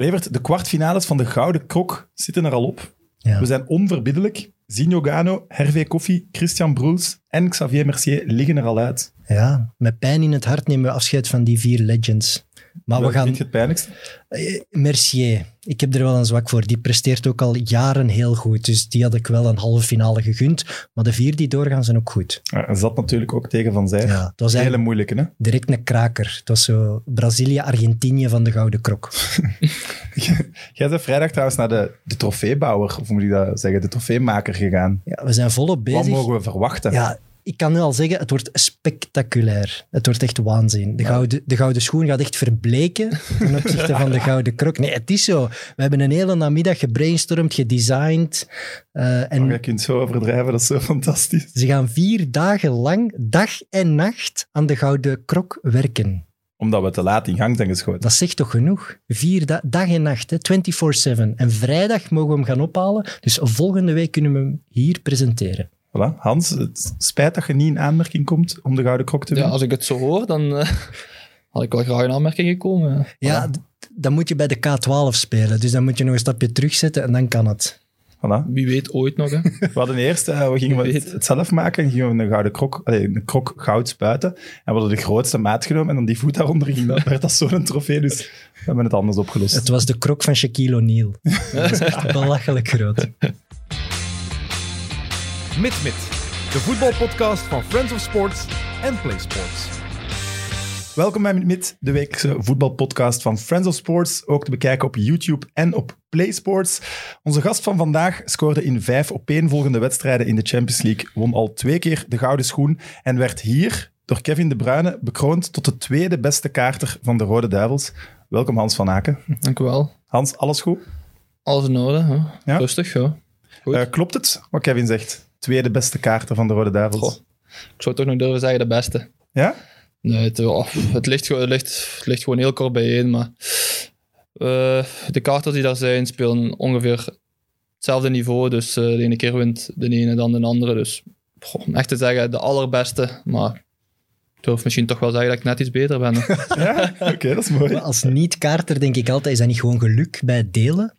Levert, de kwartfinales van de Gouden Krok zitten er al op. Ja. We zijn onverbiddelijk. Zinho Gano, Hervé Koffie, Christian Broels en Xavier Mercier liggen er al uit. ja, met pijn in het hart nemen we afscheid van die vier legends. Maar we gaan... vind je het pijnlijkste? Eh, Mercier, ik heb er wel een zwak voor. Die presteert ook al jaren heel goed. Dus die had ik wel een halve finale gegund. Maar de vier die doorgaan zijn ook goed. Ja, zat natuurlijk ook tegen Van Zijl. Ja, het was Hele moeilijke, hè? direct een kraker. Het was zo Brazilië-Argentinië van de Gouden Krok. Jij bent vrijdag trouwens naar de, de trofeebouwer, of moet ik dat zeggen, de trofeemaker gegaan. Ja, we zijn volop Wat bezig. mogen we verwachten? Ja, ik kan nu al zeggen, het wordt spectaculair. Het wordt echt waanzin. De gouden, de gouden schoen gaat echt verbleken ten opzichte van de gouden krok. Nee, het is zo. We hebben een hele namiddag gebrainstormd, gedesigned. eh, en Maar je kunt zo overdrijven, dat is zo fantastisch. ze gaan vier dagen lang, dag en nacht, aan de gouden krok werken. Omdat we te laat in gang zijn geschoten. Dat zegt toch genoeg? Vier da- dag en nacht, hè, 24-7. En vrijdag mogen we hem gaan ophalen. Dus volgende week kunnen we hem hier presenteren. Voilà. Hans, het spijt dat je niet in aanmerking komt om de Gouden Krok te Ja, winnen. als ik het zo hoor, dan eh, had ik wel graag in aanmerking gekomen. Ja, dan moet je bij de K12 spelen. Dus dan moet je nog een stapje terugzetten en dan kan het. Voilà. Wie weet ooit nog. Hè. We hadden eerst, eh, we gingen het, zelf maken en gingen we een gouden krok, allee, een krok goud spuiten. En we hadden de grootste maat genomen en dan die voet daaronder ging, dan werd dat zo'n trofee. Dus we hebben het anders opgelost. Het was de krok van Shaquille O'Neal. Dat is echt belachelijk groot. Mit Mit, de voetbalpodcast van Friends of Sports en Play Sports. Welkom bij Mit, de weekse voetbalpodcast van Friends of Sports. Ook te bekijken op YouTube en op PlaySports. Onze gast van vandaag scoorde in vijf opeenvolgende wedstrijden in de Champions League, won al twee keer de gouden schoen en werd hier door Kevin De Bruyne bekroond tot de tweede beste kaarter van de Rode Duivels. Welkom Hans van Aken. Dank u wel. Hans, alles goed? Alles in orde. Hè? Ja? Rustig, ja. Goed. Eh, klopt het wat Kevin zegt? Tweede beste kaarter van de Rode Duivels. Goh. Ik zou toch nog durven zeggen de beste. Ja? Nee, het, oh, het, ligt, gewoon- het, ligt, het ligt gewoon heel kort bijeen, maar eh, de kaarten die daar zijn spelen ongeveer hetzelfde niveau. Dus eh, de ene keer wint de ene dan de andere. Dus goh, om echt te zeggen, de allerbeste, maar ik durf misschien toch wel zeggen dat ik net iets beter ben. Ja? Oké, dat is mooi. Maar als niet-kaarter denk ik altijd, is dat niet gewoon geluk bij het delen?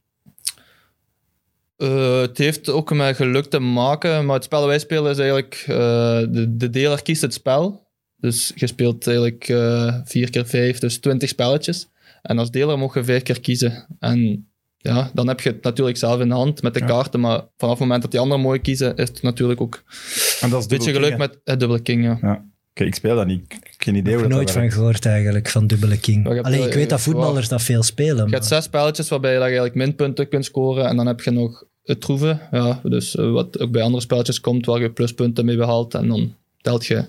Eh, het heeft ook met geluk te maken, maar het spel dat wij spelen is eigenlijk... eh, de, de deler kiest het spel. Dus je speelt eigenlijk eh 4 keer 5, dus 20 spelletjes. En als deler mag je 5 keer kiezen. En ja, dan heb je het natuurlijk zelf in de hand met de Ja. kaarten, maar vanaf het moment dat die anderen mooi kiezen, is het natuurlijk ook En dat is een beetje geluk met het dubbele king, ja. Ja. Oké, ik speel dat niet. Ik heb geen idee Ik heb nooit dat van werkt. gehoord eigenlijk, van dubbele king. Alleen ik weet dat voetballers dat veel spelen. Je maar- hebt zes spelletjes waarbij je eigenlijk minpunten kunt scoren en dan heb je nog het troeven. Ja, dus eh, wat ook bij andere spelletjes komt, waar je pluspunten mee behaalt en dan telt je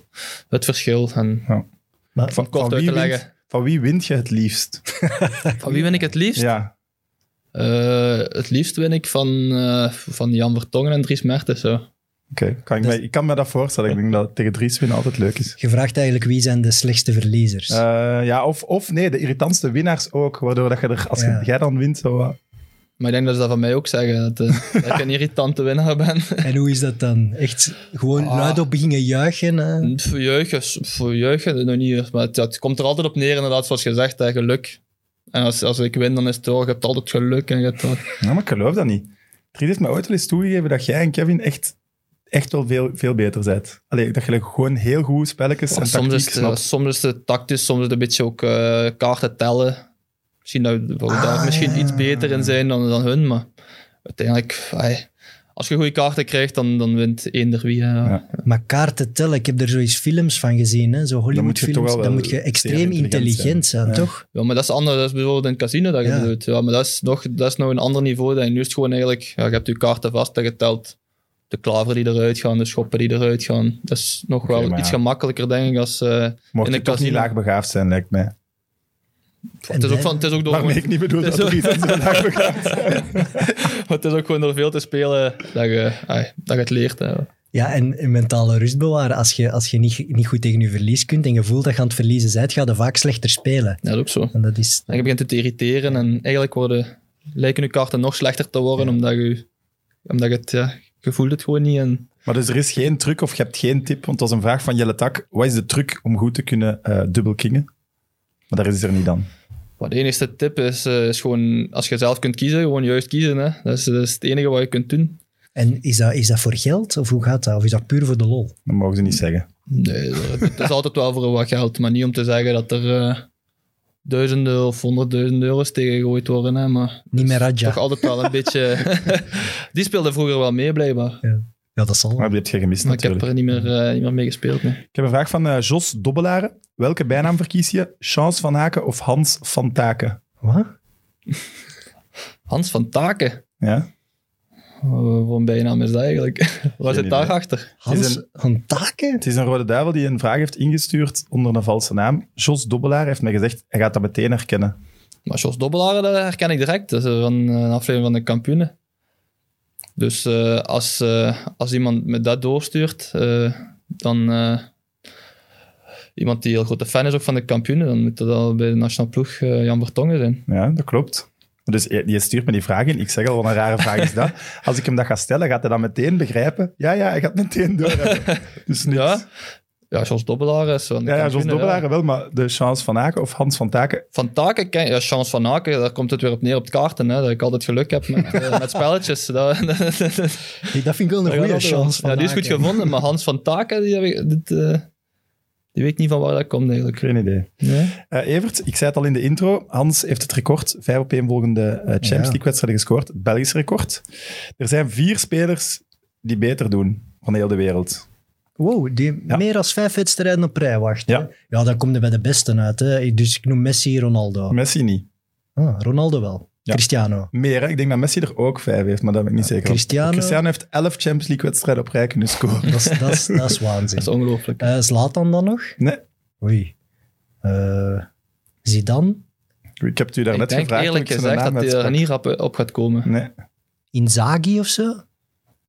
het verschil. En maar- Van, kort van, uit wie te wint, leggen. van wie wint je het liefst? van wie win ik het liefst? Ja, Eh, het liefst win ik van, eh, van Jan Vertongen en Dries Mertens. Zo. oké. Kan ik, me- ik kan me dat voorstellen. Ik denk dat het tegen Dries winnen altijd leuk is. Je vraagt eigenlijk wie zijn de slechtste verliezers. Eh, ja, of, of nee, de irritantste winnaars ook. Waardoor dat je er, als je- Ja. jij dan wint, zo wat- Maar ik denk dat ze dat van mij ook zeggen, dat, eh, dat ik een irritante winnaar ben. En hoe is dat dan? Echt gewoon Ah. luid op beginnen juichen? eh? Voor juichen, voor juichen nog niet. Maar het, ja, het komt er altijd op neer, inderdaad, zoals gezegd, hè, geluk. En als, als ik win, dan is het toch, je hebt altijd geluk. En je hebt dat. Ja, maar ik geloof dat niet. Dries heeft me ooit wel eens toegegeven dat jij en Kevin echt, echt wel veel, veel beter bent. Allee, dat je gewoon heel goed spelletjes en soms, tactiek is het, snapt. eh, soms is het tactisch, soms is het een beetje ook eh, kaarten tellen. Misschien dat we Ah, daar misschien ja. iets beter in zijn dan, dan hun, maar uiteindelijk, ai, als je goede kaarten krijgt, dan, dan wint eender wie. Ja. Maar kaarten tellen, ik heb er zoiets films van gezien, hè? zo moet je toch Hollywoodfilms. wel Dan moet je zeer extreem intelligent zijn, zijn. Ja. toch? Ja, maar dat is anders. Dat is bijvoorbeeld in het casino dat je Ja. doet. Ja, maar dat is, nog, dat is nog een ander niveau. Dan. Nu is het gewoon eigenlijk, ja, je hebt je kaarten vast en geteld. De klaver die eruit gaan, de schoppen die eruit gaan. Dat is nog wel iets ja. gemakkelijk, denk ik, als... eh, Mocht in je een toch niet casino. laag begaafd zijn, lijkt mij. Het, is ook van, het is ook door... Waarmee ik niet bedoel dat er iets het is ook gewoon door veel te spelen dat je, ai, dat je het leert. Hè. Ja, en en mentale rust bewaren. Als je, als je niet, niet goed tegen je verlies kunt en je voelt dat je aan het verliezen bent, ga je vaak slechter spelen. Ja, dat is ook zo. En dat is... En je begint het te irriteren en eigenlijk worden, lijken je kaarten nog slechter te worden omdat je, omdat je het, ja, je voelt het gewoon niet. En Maar dus er is geen truc of je hebt geen tip, want dat was een vraag van Jelle Tak. Wat is de truc om goed te kunnen eh dubbelkingen? Maar daar is er niet dan. Maar de enige tip is, eh, is gewoon, als je zelf kunt kiezen, gewoon juist kiezen. Hè. Dat, is, dat is het enige wat je kunt doen. En is dat, is dat voor geld of hoe gaat dat? Of is dat puur voor de lol? Dat mogen ze niet zeggen. Nee, dat- het is altijd wel voor wat geld, maar niet om te zeggen dat er eh, duizenden of honderdduizenden euro's tegengegooid worden. Hè, maar Niet meer Raja. toch altijd wel een beetje... Die speelde vroeger wel mee, blijkbaar. Ja, dat zal. Maar die heb je gemist Maar ik heb er niet meer, niet meer mee gespeeld. Nee. Ik heb een vraag van eh, Jos Dobbelaren. Welke bijnaam verkies je? Chance van Haken of Hans van Taken? Wat? Hans van Taken. Ja? Uh, voor een bijnaam is dat eigenlijk? Wat zit idee. daarachter? Hans een- van Taken? Het is een rode duivel die een vraag heeft ingestuurd onder een valse naam. Jos Dobbelaar heeft mij gezegd, hij gaat dat meteen herkennen. Maar Jos Dobbelaar, dat herken ik direct. Dat is van een aflevering van de kampioenen. Dus eh, als, eh, als iemand me dat doorstuurt, eh, dan... iemand die heel grote fan is ook van de kampioenen, dan moet dat al bij de nationale ploeg eh, Jan Vertongen zijn. Ja, dat klopt. Dus je je stuurt me die vraag in. Ik zeg al, wat een rare vraag is dat. Als ik hem dat ga stellen, gaat hij dat meteen begrijpen? Ja, ja, hij gaat meteen door. Dus niks. Ja, ja Jos Dobbelaar is Ja, ja, kampioenen, Dobbelaar wel, maar de chance van Haken of Hans van Taken. Van Taken, ken, ja, Chance van Aken, daar komt het weer op neer op het kaarten. Hè, dat ik altijd geluk heb met, eh, met spelletjes. Dat, Die- Dat vind ik wel een goede chance. Van Ja, die is goed gevonden, maar Hans van Taken, die, heb ik, dit, eh, die weet niet van waar dat komt eigenlijk. Geen idee. Nee? Eh, Evert, ik zei het al in de intro. Hans heeft het record, vijf op één volgende Champions Ja. League-wedstrijden gescoord. Het Belgisch record. Er zijn vier spelers die beter doen van heel de wereld. Wow, die Ja. meer dan vijf wedstrijden op rij wacht. Ja. hè? ja, dan kom je bij de beste uit. Hè. Dus ik noem Messi, Ronaldo. Messi niet. Ah, Ronaldo wel. Ja. Cristiano. Meer, hè? ik denk dat Messi er ook vijf heeft, maar dat ben ik niet zeker. van. Cristiano- Cristiano heeft elf Champions League-wedstrijden op rij kunnen scoren. Dat is, dat is, dat is waanzin. Dat is ongelooflijk. Eh, Zlatan dan nog? Nee, Oei. Eh, Zidane? ik heb het u daar ik net denk gevraagd. eerlijk ik gezegd dat hij er niet rap op gaat komen. Nee. Inzaghi of zo?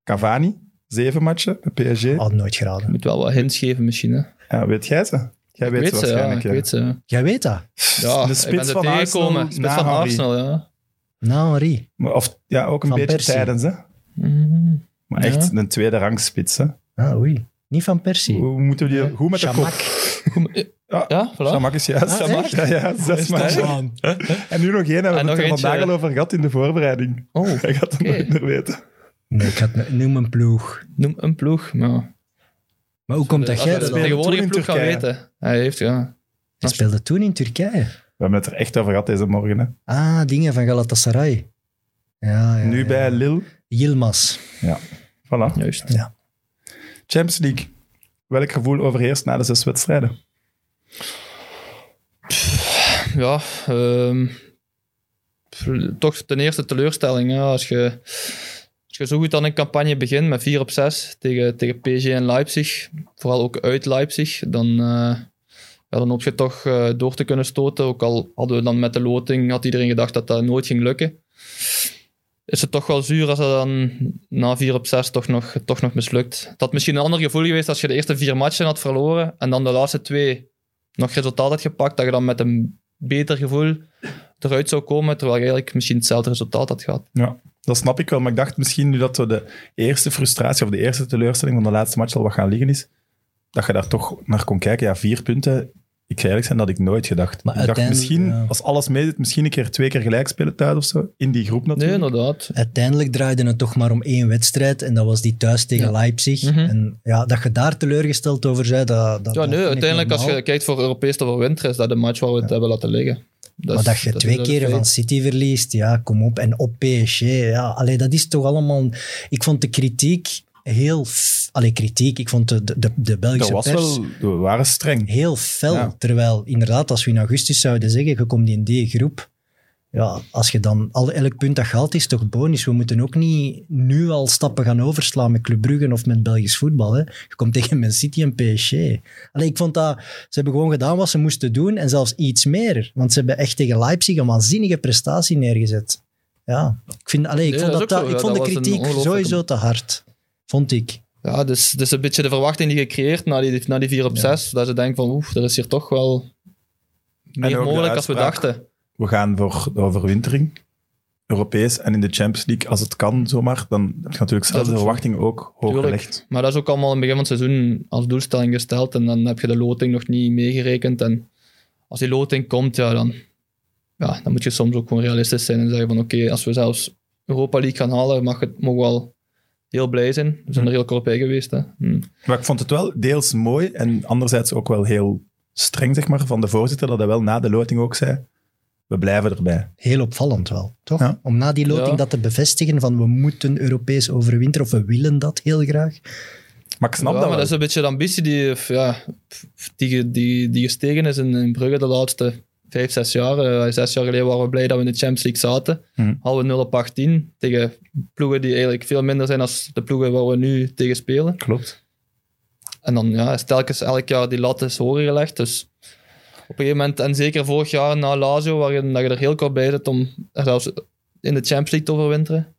Cavani, zeven matchen bij PSG. Oh, nooit Je geraden. moet wel wat hints geven misschien. Hè. Ja, weet jij ze? Jij Ik weet, weet ze ze, ja. waarschijnlijk. Ik ja. weet ze. Jij weet dat? Ja, de ik ben spits van. Arsenal, Spits na van Henry. Arsenal, ja. Nou, Henri. Of, ja, ook een Van beetje Persie. tijdens, hè. Mhm. Maar Ja. echt een tweede rangspits, hè. Ah, oei. Niet van Persie. Hoe moeten we die... Hoe met de Shamak. kop? Eh, Ja, Ja, voilà. Shamak is juist. Ah, Shamak, ja, ja, zes matchen. En nu nog één, hebben we En het nog er vandaag al over gehad in de voorbereiding. Oh, Hij gaat het Oké. nooit meer weten. Nee, ik had, noem een ploeg. noem een ploeg. Maar Maar hoe komt dat jij dat in ploeg gaan Turkije. weten. Hij heeft, ja. Hij speelde toen in Turkije. We hebben het er echt over gehad deze morgen. Hè. Ah, dingen van Galatasaray. Ja, ja, nu ja. bij Lille. Yilmaz. Voilà. Juist. Champions League. Welk gevoel overheerst na de zes wedstrijden? Ja, ehm, toch ten eerste teleurstelling. Ja. Als, je, als je zo goed aan een campagne begint met 4 op 6 tegen, tegen PSG en Leipzig, vooral ook uit Leipzig, dan, eh, dan hoop je toch eh, door te kunnen stoten. Ook al hadden we dan met de loting, had iedereen gedacht dat dat nooit ging lukken. Is het toch wel zuur als dat dan na 4 op 6 toch nog, toch nog mislukt. Het had misschien een ander gevoel geweest als je de eerste vier matchen had verloren en dan de laatste twee nog resultaat had gepakt, dat je dan met een beter gevoel eruit zou komen, terwijl je eigenlijk misschien hetzelfde resultaat had gehad. Ja, dat snap ik wel. Maar ik dacht misschien nu dat zo de eerste frustratie of de eerste teleurstelling van de laatste match al wat gaan liggen is, dat je daar toch naar kon kijken. Ja, vier punten. Ik ga eerlijk zijn, dat had ik nooit gedacht. Maar ik dacht uiteindelijk, misschien, ja. als alles meedoet, misschien een keer twee keer gelijk spelen thuis of zo. In die groep Nee, natuurlijk. inderdaad. Uiteindelijk draaide het toch maar om één wedstrijd en dat was die thuis tegen Ja. Leipzig. Mhm. En ja, dat je daar teleurgesteld over zei, dat, dat Ja, nee, uiteindelijk als je kijkt voor Europees te overwinteren, is dat de match waar we het hebben laten liggen. Dat maar dat je dat twee keren van City verliest, ja, kom op. En op PSG, ja, allee, dat is toch allemaal... Ik vond de kritiek heel... Allee, kritiek, ik vond de, de, de Dat Belgische was pers wel, we waren streng. heel fel. Ja. Terwijl, inderdaad, als we in augustus zouden zeggen, je komt in die groep, ja, als je dan al elk punt dat gehaald is, toch bonus. We moeten ook niet nu al stappen gaan overslaan met Club Brugge of met Belgisch voetbal. Hè. Je komt tegen Man City en PSG. Allee, ik vond dat ze hebben gewoon gedaan wat ze moesten doen en zelfs iets meer. Want ze hebben echt tegen Leipzig een waanzinnige prestatie neergezet. Ja, ik, vind, allee, ik Nee, vond, dat dat ik vond de dat kritiek sowieso te hard. Vond ik. Ja, dus, dus een beetje de verwachting die je creëert na die, na die 4 op 6, dat je denkt van oef, er is hier toch wel meer mogelijk als we dachten. We gaan voor de overwintering. Europees en in de Champions League, als het kan zomaar, dan heb je natuurlijk zelf de is ook zo. verwachtingen ook hoog Tuurlijk. gelegd. Maar dat is ook allemaal in het begin van het seizoen als doelstelling gesteld en dan heb je de loting nog niet meegerekend. En als die loting komt, ja, dan, ja, dan moet je soms ook gewoon realistisch zijn en zeggen van oké, als we zelfs Europa League gaan halen, mag het, mogen we wel heel blij zijn. We zijn er heel kort bij geweest. Hè. Hm. Maar ik vond het wel deels mooi en anderzijds ook wel heel streng, zeg maar, van de voorzitter, dat hij wel na de loting ook zei, we blijven erbij. Heel opvallend wel, toch? Ja. Om na die loting Ja. dat te bevestigen van we moeten Europees overwinteren of we willen dat heel graag. Maar ik snap ja, dat maar wel. dat is een beetje de ambitie die, of ja, die, die, die gestegen is in, in Brugge de laatste vijf, zes jaar. Eh, zes jaar geleden waren we blij dat we in de Champions League zaten. Mhm. Hadden we 0 op 18 tegen ploegen die eigenlijk veel minder zijn dan de ploegen waar we nu tegen spelen. Klopt. En dan ja, is telkens elk jaar die lat is hoger gelegd. Dus een gegeven moment, en zeker vorig jaar na Lazio, waarin dat je er heel kort bij zit om zelfs in de Champions League te overwinteren.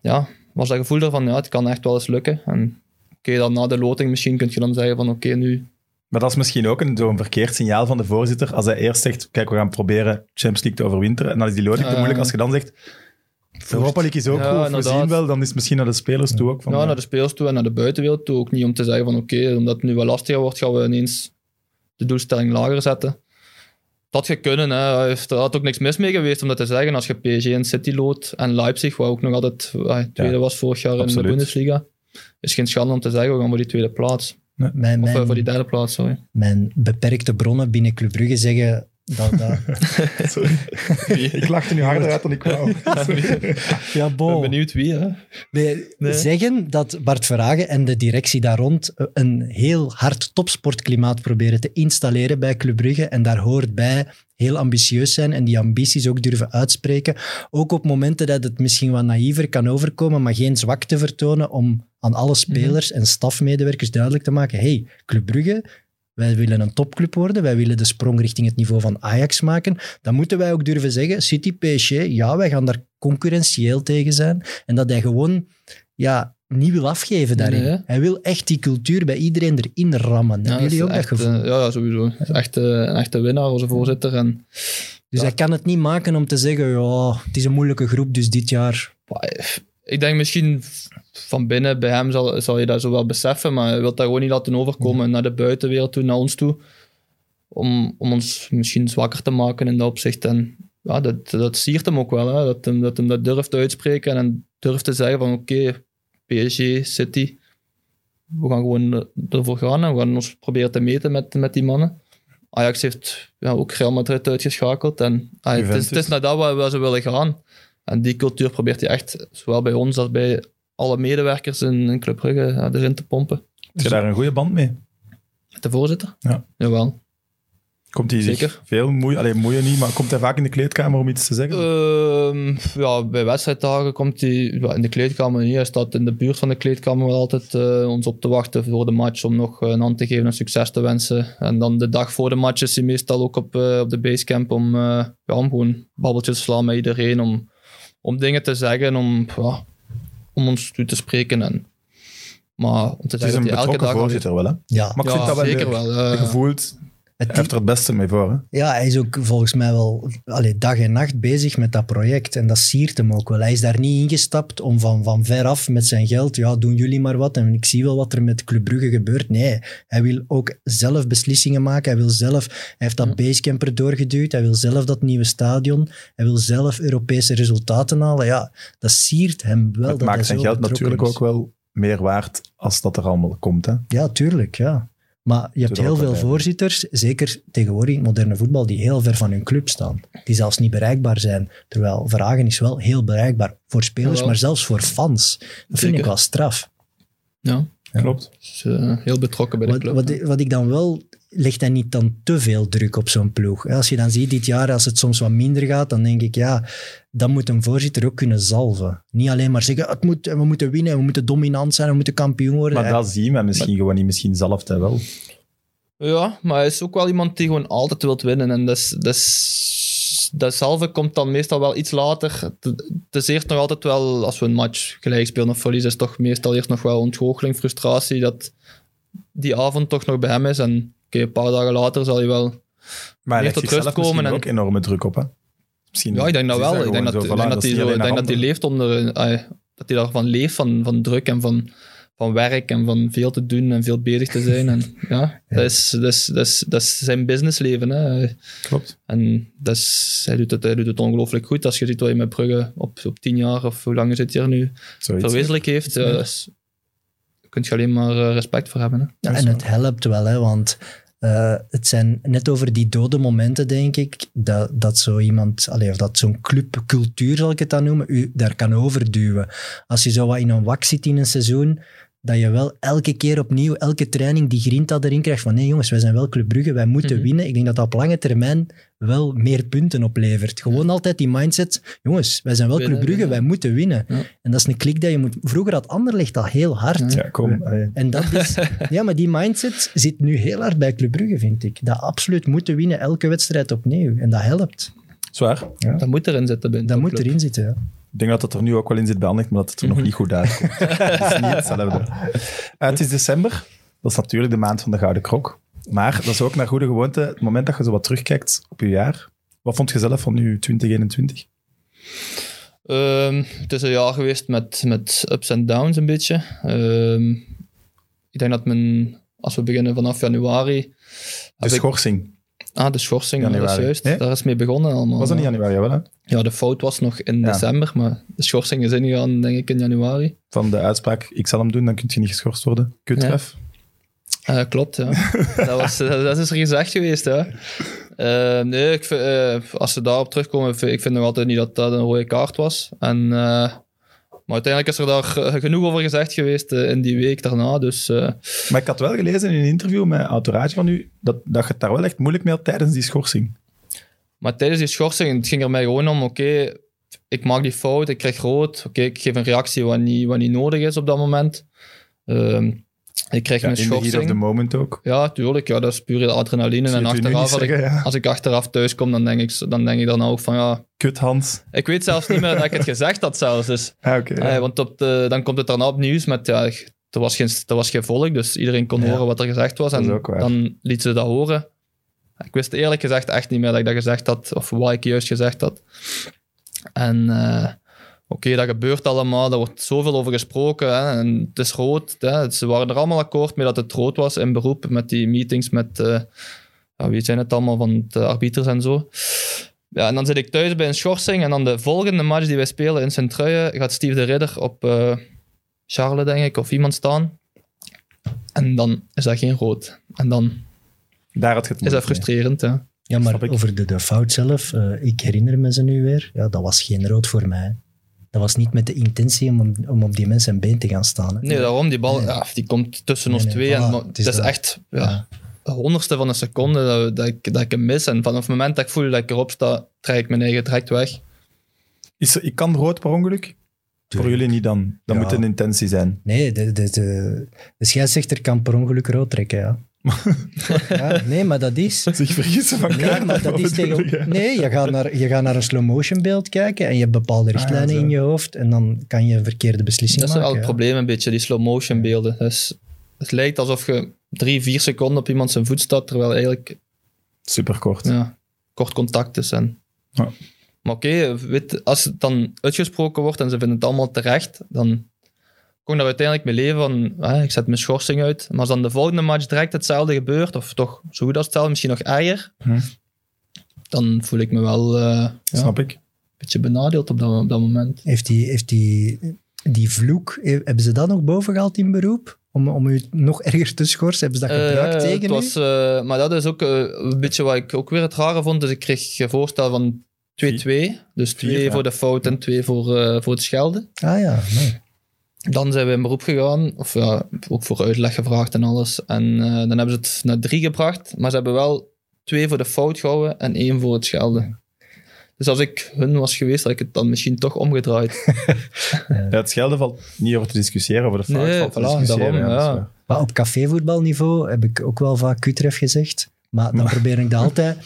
Ja, was dat gevoel ervan, ja, het kan echt wel eens lukken. En oké, dan na de loting misschien kun je dan zeggen van oké, nu... Maar dat is misschien ook een, zo'n verkeerd signaal van de voorzitter. Als hij eerst zegt, kijk, we gaan proberen Champions League te overwinteren. En dan is die loting te Ja. moeilijk. Als je dan zegt, Europa League is ook Ja, goed, we zien wel, dan is het misschien naar de spelers toe ook. Van, ja, naar de spelers toe en naar de buitenwereld toe. Ook niet om te zeggen van oké, omdat het nu wat lastiger wordt, gaan we ineens de doelstelling lager zetten. Dat je kunnen, hè. Er had ook niks mis mee geweest om dat te zeggen. Als je PSG en City loodt en Leipzig, waar ook nog altijd eh, tweede Ja, was vorig jaar in de Bundesliga, is geen schande om te zeggen, we gaan voor die tweede plaats. Mijn, Of eh, mijn, voor die derde plaats, sorry. mijn beperkte bronnen binnen Club Brugge zeggen dat... dat Sorry. ik lachte nu harder uit dan ik wou. ja, Ik ben benieuwd wie, hè. Nee, Nee. zeggen dat Bart Verhagen en de directie daar rond een heel hard topsportklimaat proberen te installeren bij Club Brugge. En daar hoort bij heel ambitieus zijn en die ambities ook durven uitspreken. Ook op momenten dat het misschien wat naïver kan overkomen, maar geen zwakte vertonen om aan alle spelers en stafmedewerkers duidelijk te maken hey, Club Brugge, wij willen een topclub worden, wij willen de sprong richting het niveau van Ajax maken. Dan moeten wij ook durven zeggen, City, PSG, ja, wij gaan daar concurrentieel tegen zijn. En dat hij gewoon ja, niet wil afgeven daarin. Nee. Hij wil echt die cultuur bij iedereen erin rammen. Hebben Ja, jullie is ook dat echt, gevoel? eh, ja, ja, sowieso. Echt, eh, een echte winnaar, onze voorzitter. En dus hij kan het niet maken om te zeggen, ja, het is een moeilijke groep, dus dit jaar... Ik denk misschien van binnen bij hem zal, zal je dat zo wel beseffen, maar hij wil dat gewoon niet laten overkomen naar de buitenwereld toe, naar ons toe. Om, om ons misschien zwakker te maken in dat opzicht. En ja, dat, dat siert hem ook wel, hè? Dat, hem, dat hem dat durft uitspreken en durft te zeggen van oké, PSG, City, we gaan gewoon ervoor gaan en we gaan ons proberen te meten met, met die mannen. Ajax heeft ja, ook Real Madrid uitgeschakeld en ah, het, is, het is naar dat waar, waar ze willen gaan. En die cultuur probeert hij echt, zowel bij ons als bij alle medewerkers in, in Club Brugge, ja, erin te pompen. Heb je daar een goede band mee? Met de voorzitter? Ja. Jawel. Komt hij zich Zeker. veel moeien, alleen moeien niet, maar komt hij vaak in de kleedkamer om iets te zeggen? Ehm, ja, bij wedstrijddagen komt hij in de kleedkamer niet. Hij staat in de buurt van de kleedkamer altijd eh, ons op te wachten voor de match om nog een hand te geven en succes te wensen. En dan de dag voor de match is hij meestal ook op, eh, op de basecamp om, eh, ja, om gewoon babbeltjes te slaan met iedereen, om, om dingen te zeggen, om, ja, om ons toe te spreken. En, maar om te het is zeggen een dat hij elke dag... voorzitter wel, hè? Ja, Maar ik Ja, vind dat wel zeker leuk. wel. eh, Je het, hij heeft er het beste mee voor, hè? ja, hij is ook volgens mij wel allee, dag en nacht bezig met dat project. En dat siert hem ook wel. Hij is daar niet ingestapt om van, van veraf met zijn geld, ja, doen jullie maar wat. En ik zie wel wat er met Club Brugge gebeurt. Nee, hij wil ook zelf beslissingen maken. Hij wil zelf, hij heeft dat basecamp er doorgeduwd. Hij wil zelf dat nieuwe stadion. Hij wil zelf Europese resultaten halen. Ja, dat siert hem wel. het dat hij maakt zijn geld natuurlijk is. ook wel meer waard als dat er allemaal komt, hè? Ja, tuurlijk, ja. Maar je hebt heel veel voorzitters, zeker tegenwoordig moderne voetbal, die heel ver van hun club staan. Die zelfs niet bereikbaar zijn. Terwijl Vragen is wel heel bereikbaar voor spelers, Jawel. maar zelfs voor fans. Dat vind Zeker. ik wel straf. ja, Klopt. eh, heel betrokken bij de Wat, club. wat, wat ik dan wel... Legt hij niet dan te veel druk op zo'n ploeg? Als je dan ziet dit jaar, als het soms wat minder gaat, dan denk ik, ja, dan moet een voorzitter ook kunnen zalven. Niet alleen maar zeggen, het moet, we moeten winnen, we moeten dominant zijn, we moeten kampioen worden. Maar dat zien we misschien gewoon niet. Misschien zelf hij wel. Ja, maar hij is ook wel iemand die gewoon altijd wilt winnen. En dat is, dat is, datzelfde komt dan meestal wel iets later. Het, het is eerst nog altijd wel, als we een match gelijk spelen of verliezen, is toch meestal eerst nog wel ontgoocheling, frustratie, dat die avond toch nog bij hem is. En oké, een paar dagen later zal hij wel... Maar hij Meer tot rust komen en- ook enorme druk op, hè? Misschien Ja, ik denk dat is wel. Ik denk gewoon dat, denk dat is hij, alleen denk dat hij leeft onder... eh, dat hij daarvan leeft, van, van druk en van, van werk en van veel te doen en veel bezig te zijn. En ja, Dat, is, dat, is, dat, is, dat is zijn businessleven. Hè. Klopt. En dat is, hij, doet het, hij doet het ongelooflijk goed. Als je ziet wat hij met Brugge op, op tien jaar, of hoe lang zit hij er nu, Zoiets. verwezenlijk heeft, ja, dat is- daar kun je alleen maar eh, respect voor hebben. Hè. Ja, en het helpt wel, hè, want eh, het zijn net over die dode momenten, denk ik, dat, dat zo iemand, allee, of dat zo'n clubcultuur, zal ik het dan noemen, u daar kan overduwen. Als je zo wat in een wak zit in een seizoen, dat je wel elke keer opnieuw, elke training die grinta erin krijgt van nee jongens, wij zijn wel Club Brugge, wij moeten Mhm. winnen. Ik denk dat dat op lange termijn wel meer punten oplevert. Gewoon altijd die mindset, jongens, wij zijn wel Winnen, Club Brugge, wij moeten winnen. Ja. En dat is een klik dat je moet... Vroeger had Anderlecht dat heel hard. Ja, kom. En dat is, ja, maar die mindset zit nu heel hard bij Club Brugge, vind ik. Dat absoluut moeten winnen, elke wedstrijd opnieuw. En dat helpt. Zwaar. Dat moet erin zitten. Dat moet erin zitten, ja. Ik denk dat het er nu ook wel in zit bij Anderlecht, maar dat het er nog niet goed uitkomt. het is niet hetzelfde. Eh, het is december. Dat is natuurlijk de maand van de Gouden Krok. Maar dat is ook naar goede gewoonte. Het moment dat je zo wat terugkijkt op je jaar. Wat vond je zelf van je 2021? Ehm, het is een jaar geweest met, met ups en downs een beetje. Ehm, ik denk dat men, als we beginnen vanaf januari... De heb ik- schorsing. Ah, de schorsing, ja, dat is Januari. juist. Nee? Daar is mee begonnen allemaal. Was dat niet januari? Jawel, hè? Ja, de fout was nog in Ja. december, maar de schorsing is ingegaan, denk ik, in januari. Van de uitspraak, ik zal hem doen, dan kun je niet geschorst worden. Kutref. Eh, klopt, ja. dat, was, dat, is er gezegd geweest, ja. Eh, nee, ik vind, eh, als ze daarop terugkomen, ik vind nog altijd niet dat dat een rode kaart was. En, eh, maar uiteindelijk is er daar genoeg over gezegd geweest eh, in die week daarna. Dus eh, Maar ik had wel gelezen in een interview met een entourage van u, dat, dat je het daar wel echt moeilijk mee had tijdens die schorsing. Maar tijdens die schorsing, het ging er mij gewoon om, oké, ik maak die fout, ik krijg rood, oké, ik geef een reactie wat niet, wat niet nodig is op dat moment. Ehm, ik krijg Ja, een in the heat of the moment ook. Ja, tuurlijk, ja, dat is puur adrenaline. En achteraf, als ik, zeggen, ja. als ik achteraf thuis kom, dan denk ik, dan denk ik dan ook van, ja, Kut, Hans. ik weet zelfs niet meer dat ik het gezegd had zelfs. Dus, Ah, oké. ja. eh, want op de, dan komt het daarna op nieuws met, ja, er was geen, er was geen volk, dus iedereen kon horen wat er gezegd was. Dat is En ook waar. dan liet ze dat horen. Ik wist eerlijk gezegd echt niet meer dat ik dat gezegd had, of wat ik juist gezegd had. En eh, oké, dat gebeurt allemaal, daar wordt zoveel over gesproken. Hè, en het is rood. Hè, ze waren er allemaal akkoord mee dat het rood was in beroep, met die meetings met, eh, ja, wie zijn het allemaal, van de arbiters en zo. Ja, en dan zit ik thuis bij een schorsing en dan de volgende match die wij spelen in Sint-Truijen gaat Steve de Ridder op eh Charles, denk ik, of iemand staan. En dan is dat geen rood. En dan Daar had het is dat frustrerend, hè. Ja, maar over de, de fout zelf, eh, ik herinner me ze nu weer. Ja, dat was geen rood voor mij. Dat was niet met de intentie om, om op die mensen een been te gaan staan. Hè. Nee, daarom, die bal Nee. ja, die komt tussen Nee, ons nee, twee. voilà, en, het het is is, dat. echt ja, Ja. de honderdste van een seconde dat, dat, ik, dat ik hem mis. En vanaf het moment dat ik voel dat ik erop sta, trek ik mijn eigen direct weg. Is er, ik kan rood per ongeluk? Voor jullie niet dan. Dat Ja. moet een intentie zijn. Nee, de, de, de, de scheidsrechter kan per ongeluk rood trekken, ja. Ja. Nee, maar dat is... Zich vergissen van Nee, maar dat is tegen... je? Nee, je gaat, naar, je gaat naar een slow-motion beeld kijken en je hebt bepaalde richtlijnen zo. in je hoofd en dan kan je een verkeerde beslissing Dat is maken. wel het ja. probleem een beetje, die slow-motion beelden. Dus, het lijkt alsof je drie, vier seconden op iemand zijn voet staat, terwijl eigenlijk Superkort. ja, kort contact is. En... Ja. Maar oké, weet, als het dan uitgesproken wordt en ze vinden het allemaal terecht, dan kon ik daar uiteindelijk mee leven van, ah, ik zet mijn schorsing uit. Maar als dan de volgende match direct hetzelfde gebeurt, of toch zo goed als hetzelfde, misschien nog erger, Hm. dan voel ik me wel eh, ja, een Snap ik. beetje benadeeld op dat, op dat moment. Heeft die, heeft die, die vloek, eh, hebben ze dat nog boven gehaald in beroep? Om, om u nog erger te schorsen? Hebben ze dat gebruikt Eh, tegen het was, eh, Maar dat is ook eh, een beetje wat ik ook weer het rare vond. Dus ik kreeg een voorstel van 2-2. Dus twee ja. voor de fout en twee voor, eh, voor het schelden. Ah ja, nee. Dan zijn we in beroep gegaan, of ja, ook voor uitleg gevraagd en alles. En eh, dan hebben ze het naar drie gebracht, maar ze hebben wel twee voor de fout gehouden en één voor het schelden. Dus als ik hun was geweest, had ik het dan misschien toch omgedraaid. Ja, het schelden valt niet over te discussiëren, over de fout Nee, valt te voilà, discussiëren. daarom, dat is ja. Maar op cafévoetbalniveau heb ik ook wel vaak kutref gezegd. Maar dan probeer ik dat altijd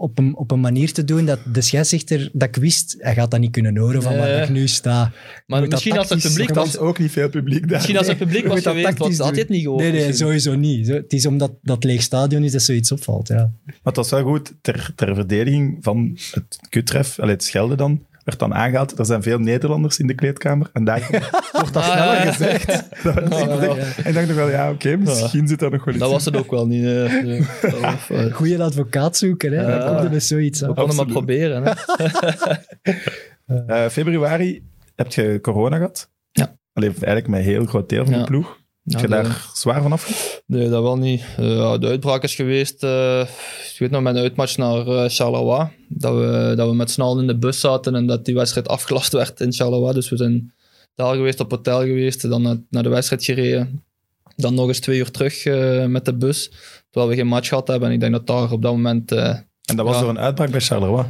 op een, op een manier te doen dat de scheidsrechter, dat ik wist, hij gaat dat niet kunnen horen van waar ik nu sta. Maar moet dat misschien als het publiek Er was, ook niet veel publiek daar. misschien als het publiek was dat geweest, was, tactisch had je het doen. niet gehoord. Nee, nee, misschien. sowieso niet. Zo- Het is omdat dat leeg stadion is dat zoiets opvalt, ja. Maar het was wel goed, ter, ter verdediging van het kutref, het schelden dan, werd dan aangehaald. Er zijn veel Nederlanders in de kleedkamer. En daar wordt dat Ah, sneller ja. gezegd. Dat werd Ja, gezegd. ja. En ik dacht nog wel, ja, oké, misschien zit daar nog wel iets Dat was het ook wel niet. eh, Goeie advocaat zoeken, hè. Dan komt er met zoiets aan. we konden maar proberen. Hè. Eh, februari heb je corona gehad. Ja. Alleen eigenlijk met een heel groot deel van de ploeg. Heb Ja, je de- daar zwaar van af? Nee, dat wel niet. Eh, de uitbraak is geweest, eh, ik weet nog, een uitmatch naar eh, Charleroi. Dat we, dat we met allen in de bus zaten en dat die wedstrijd afgelast werd in Charleroi. Dus we zijn daar geweest, op hotel geweest, dan naar, naar de wedstrijd gereden. Dan nog eens twee uur terug met de bus, terwijl we geen match gehad hebben. En ik denk dat daar op dat moment... En dat was Ja. door een uitbraak bij Charleroi.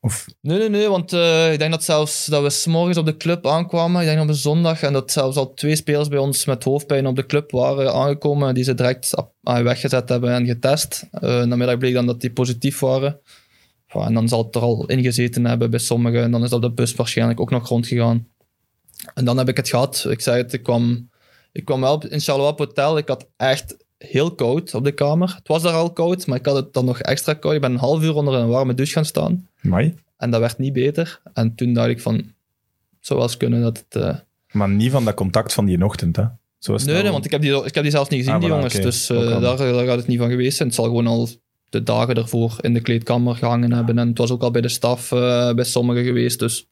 Of, Nee, nee, nee, want eh, ik denk dat zelfs dat we s'morgens op de club aankwamen, ik denk op een zondag, en dat zelfs al twee spelers bij ons met hoofdpijn op de club waren aangekomen, die ze direct ah, weggezet hebben en getest. Eh namiddag bleek dan dat die positief waren. En dan zal het er al ingezeten hebben bij sommigen, en dan is dat de bus waarschijnlijk ook nog rondgegaan. En dan heb ik het gehad. Ik zei het, ik kwam, ik kwam wel in Charleroi op hotel, ik had echt heel koud op de kamer. Het was daar al koud, maar ik had het dan nog extra koud. Ik ben een half uur onder een warme douche gaan staan. Mai. En dat werd niet beter. En toen dacht ik van, het zou wel eens kunnen dat het... eh, Maar niet van dat contact van die ochtend, hè? Zo. Nee, nee, want ik heb, die, ik heb die zelfs niet gezien, Ah, die jongens. Dus eh, daar, daar gaat het niet van geweest zijn. Het zal gewoon al de dagen ervoor in de kleedkamer gehangen hebben. En het was ook al bij de staf eh, bij sommigen geweest. Dus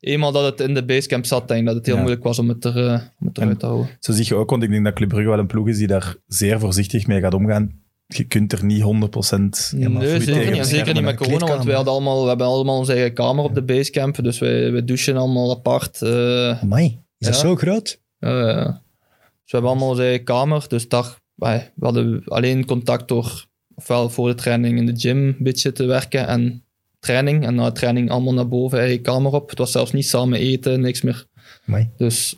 eenmaal dat het in de basecamp zat, denk ik dat het heel Ja. moeilijk was om het, er, om het eruit En- te houden. Zo zie je ook, want ik denk dat Club Brugge wel een ploeg is die daar zeer voorzichtig mee gaat omgaan. Je kunt er niet 100% helemaal Nee, zeker niet. En zeker niet met corona, want wij hadden allemaal, we hebben allemaal onze eigen kamer op de basecamp. Dus wij, wij douchen allemaal apart. Amai, is dat zo groot? Ja, ja. Dus we hebben allemaal onze eigen kamer. Dus daar, wij- we hadden alleen contact door ofwel voor de training in de gym een beetje te werken en training. En na de training allemaal naar boven, eigen kamer op. Het was zelfs niet samen eten, niks meer. Amai. Dus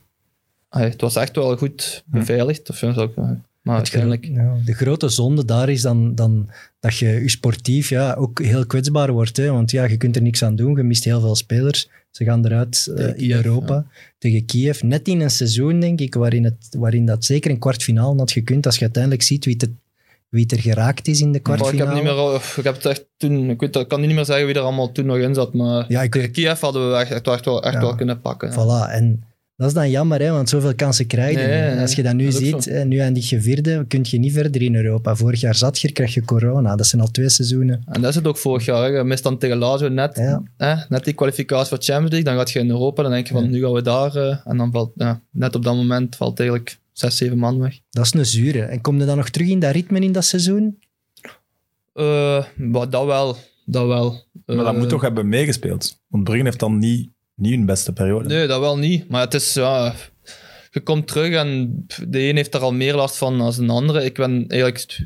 het was echt wel goed beveiligd. Of, ja, zou ik, maar uiteindelijk... ja, de grote zonde daar is dan, dan dat je je sportief ja, ook heel kwetsbaar wordt. Hè? Want ja, je kunt er niks aan doen. Je mist heel veel spelers. Ze gaan eruit eh, in Kiev, Europa tegen Kiev. Net in een seizoen, denk ik, waarin, het, waarin dat zeker een kwartfinale had gekund. Als je uiteindelijk ziet wie het, er- wie het er geraakt is in de Maar ik kwartfinale. heb, niet meer, ik heb het echt toen... Ik, weet, dat- ik kan niet meer zeggen wie er allemaal toen nog in zat. Maar Ja, ik Kiev hadden we echt, echt, echt wel, echt Ja. wel kunnen pakken. Voilà, en dat is dan jammer, hè, want zoveel kansen krijg je. Nee, niet. nee, Als je dat nu dat ziet, hè, nu eindig je vierde, kun je niet verder in Europa. Vorig jaar zat je, krijg je corona. Dat zijn al twee seizoenen. En dat is het ook vorig jaar. Hè. Je mist dan tegen Lazio net, Ja. hè, net die kwalificatie voor Champions League. Dan gaat je in Europa, dan denk je van Ja. nu gaan we daar. eh, en dan valt, ja, net op dat moment valt eigenlijk zes, zeven man weg. Dat is een zure. En kom je dan nog terug in dat ritme in dat seizoen? Eh, maar dat wel. Dat wel. Maar dat Eh, moet toch hebben meegespeeld. Want Brugge heeft dan niet, niet hun beste periode. Nee, dat wel niet. Maar het is, ja... Je komt terug en de een heeft er al meer last van dan de andere. Ik ben eigenlijk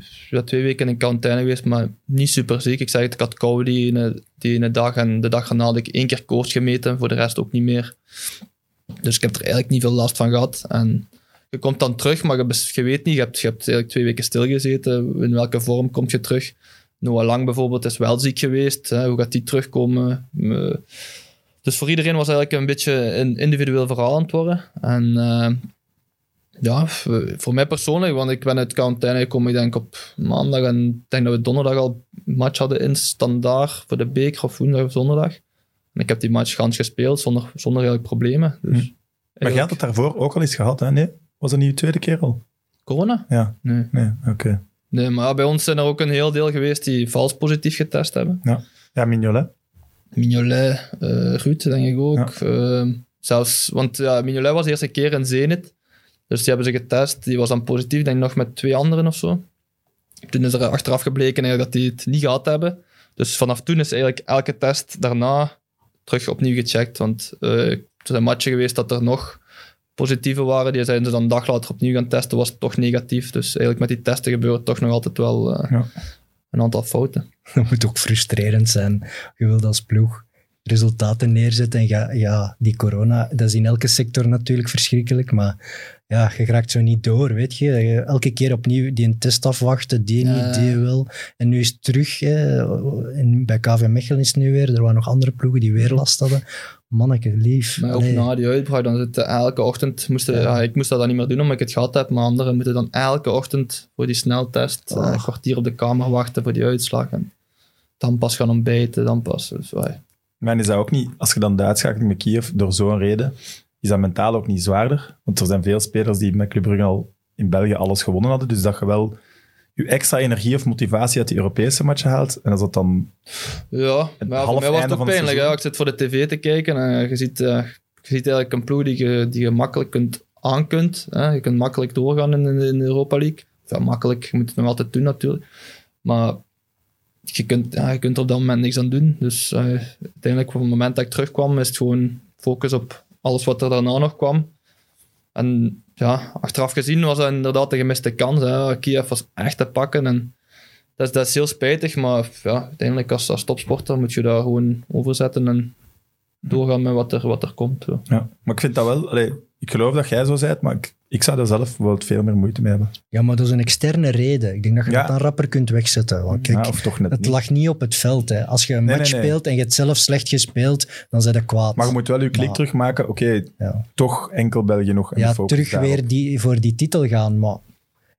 twee weken in quarantaine geweest, maar niet super ziek. Ik zeg het, ik had kou die ene, dag en de dag erna had ik één keer koorts gemeten, voor de rest ook niet meer. Dus ik heb er eigenlijk niet veel last van gehad. En je komt dan terug, maar je, weet niet, je hebt, je hebt eigenlijk twee weken stilgezeten. In welke vorm kom je terug? Noah Lang bijvoorbeeld is wel ziek geweest. Hè? Hoe gaat die terugkomen? Dus voor iedereen was eigenlijk een beetje een individueel verhaal aan het worden. En eh, ja, voor mij persoonlijk, want ik ben uit quarantaine gekomen, ik denk op maandag en ik denk dat we donderdag al een match hadden in standaard voor de beker of woensdag of donderdag. En ik heb die match gans gespeeld zonder, zonder eigenlijk problemen. Dus Maar je had het daarvoor ook al eens gehad, hè? Nee? Was dat niet je tweede keer al? Corona? Ja, Nee. nee, oké. Nee, maar bij ons zijn er ook een heel deel geweest die vals positief getest hebben. Ja, Mignolet. Mignolet, eh Ruud, denk ik ook. Ehm, zelfs, want ja, Mignolet was de eerste keer in Zenit. Dus die hebben ze getest. Die was dan positief, denk ik nog met twee anderen of zo. Toen is er achteraf gebleken eigenlijk dat die het niet gehad hebben. Dus vanaf toen is eigenlijk elke test daarna terug opnieuw gecheckt. Want eh, er zijn matchen geweest dat er nog positieve waren. Die zijn ze dan een dag later opnieuw gaan testen, was het toch negatief. Dus eigenlijk met die testen gebeurt toch nog altijd wel eh, Ja. een aantal fouten. Dat moet ook frustrerend zijn. Je wilt als ploeg resultaten neerzetten. En ja, ja, die corona, dat is in elke sector natuurlijk verschrikkelijk. Maar ja, je raakt zo niet door, weet je. Je- Elke keer opnieuw die een test afwachten, die Ja. niet, die wel. En nu is het terug. Hè. En bij KV Mechelen is het nu weer. Er waren nog andere ploegen die weer last hadden. Manneke, lief. Maar ook na die uitbraak, dan zitten elke ochtend, moesten, Ja. ja. ik moest dat dan niet meer doen omdat ik het gehad heb, maar anderen moeten dan elke ochtend voor die sneltest eh, Oh. een kwartier op de kamer wachten voor die uitslag. En dan pas gaan ontbijten, dan pas. Dus, ouais. Maar is dat ook niet, als je dan de uitschakeling met Kiev door zo'n reden, is dat mentaal ook niet zwaarder? Want er zijn veel spelers die met Club Brugge al in België alles gewonnen hadden, dus dat je wel je extra energie of motivatie uit die Europese matchen haalt. En als dat dan... Ja, maar half voor mij was het ook pijnlijk. Ik zit voor de tv te kijken en je ziet, eh, je ziet eigenlijk een ploeg die je, die je makkelijk kunt aan kunt. Hè. Je kunt makkelijk doorgaan in, de- in de Europa League. Ja, makkelijk, je moet het nog altijd doen natuurlijk. Maar je kunt, ja, je kunt er op dat moment niks aan doen. Dus eh, uiteindelijk, op het moment dat ik terugkwam, is het gewoon focus op alles wat er daarna nog kwam. En ja, achteraf gezien was dat inderdaad de gemiste kans. Hè. Kiev was echt te pakken en dat is, dat is heel spijtig, maar ja, uiteindelijk als, als topsporter moet je daar gewoon overzetten en doorgaan met wat er, wat er komt. Ja. Maar ik vind dat wel... allee, ik geloof dat jij zo bent, maar ik, ik zou er zelf wel veel meer moeite mee hebben. Ja, maar dat is een externe reden. Ik denk dat je Ja. dat dan rapper kunt wegzetten. Want kijk, Ja, of toch net het niet. lag niet op het veld. Hè. Als je een Nee, match nee, nee. speelt en je hebt zelf slecht gespeeld, dan zijn je kwaad. Maar je moet wel je klik Maar- terugmaken. Oké, Ja. toch enkel België nog. En ja, terug daarop. weer die, voor die titel gaan. Maar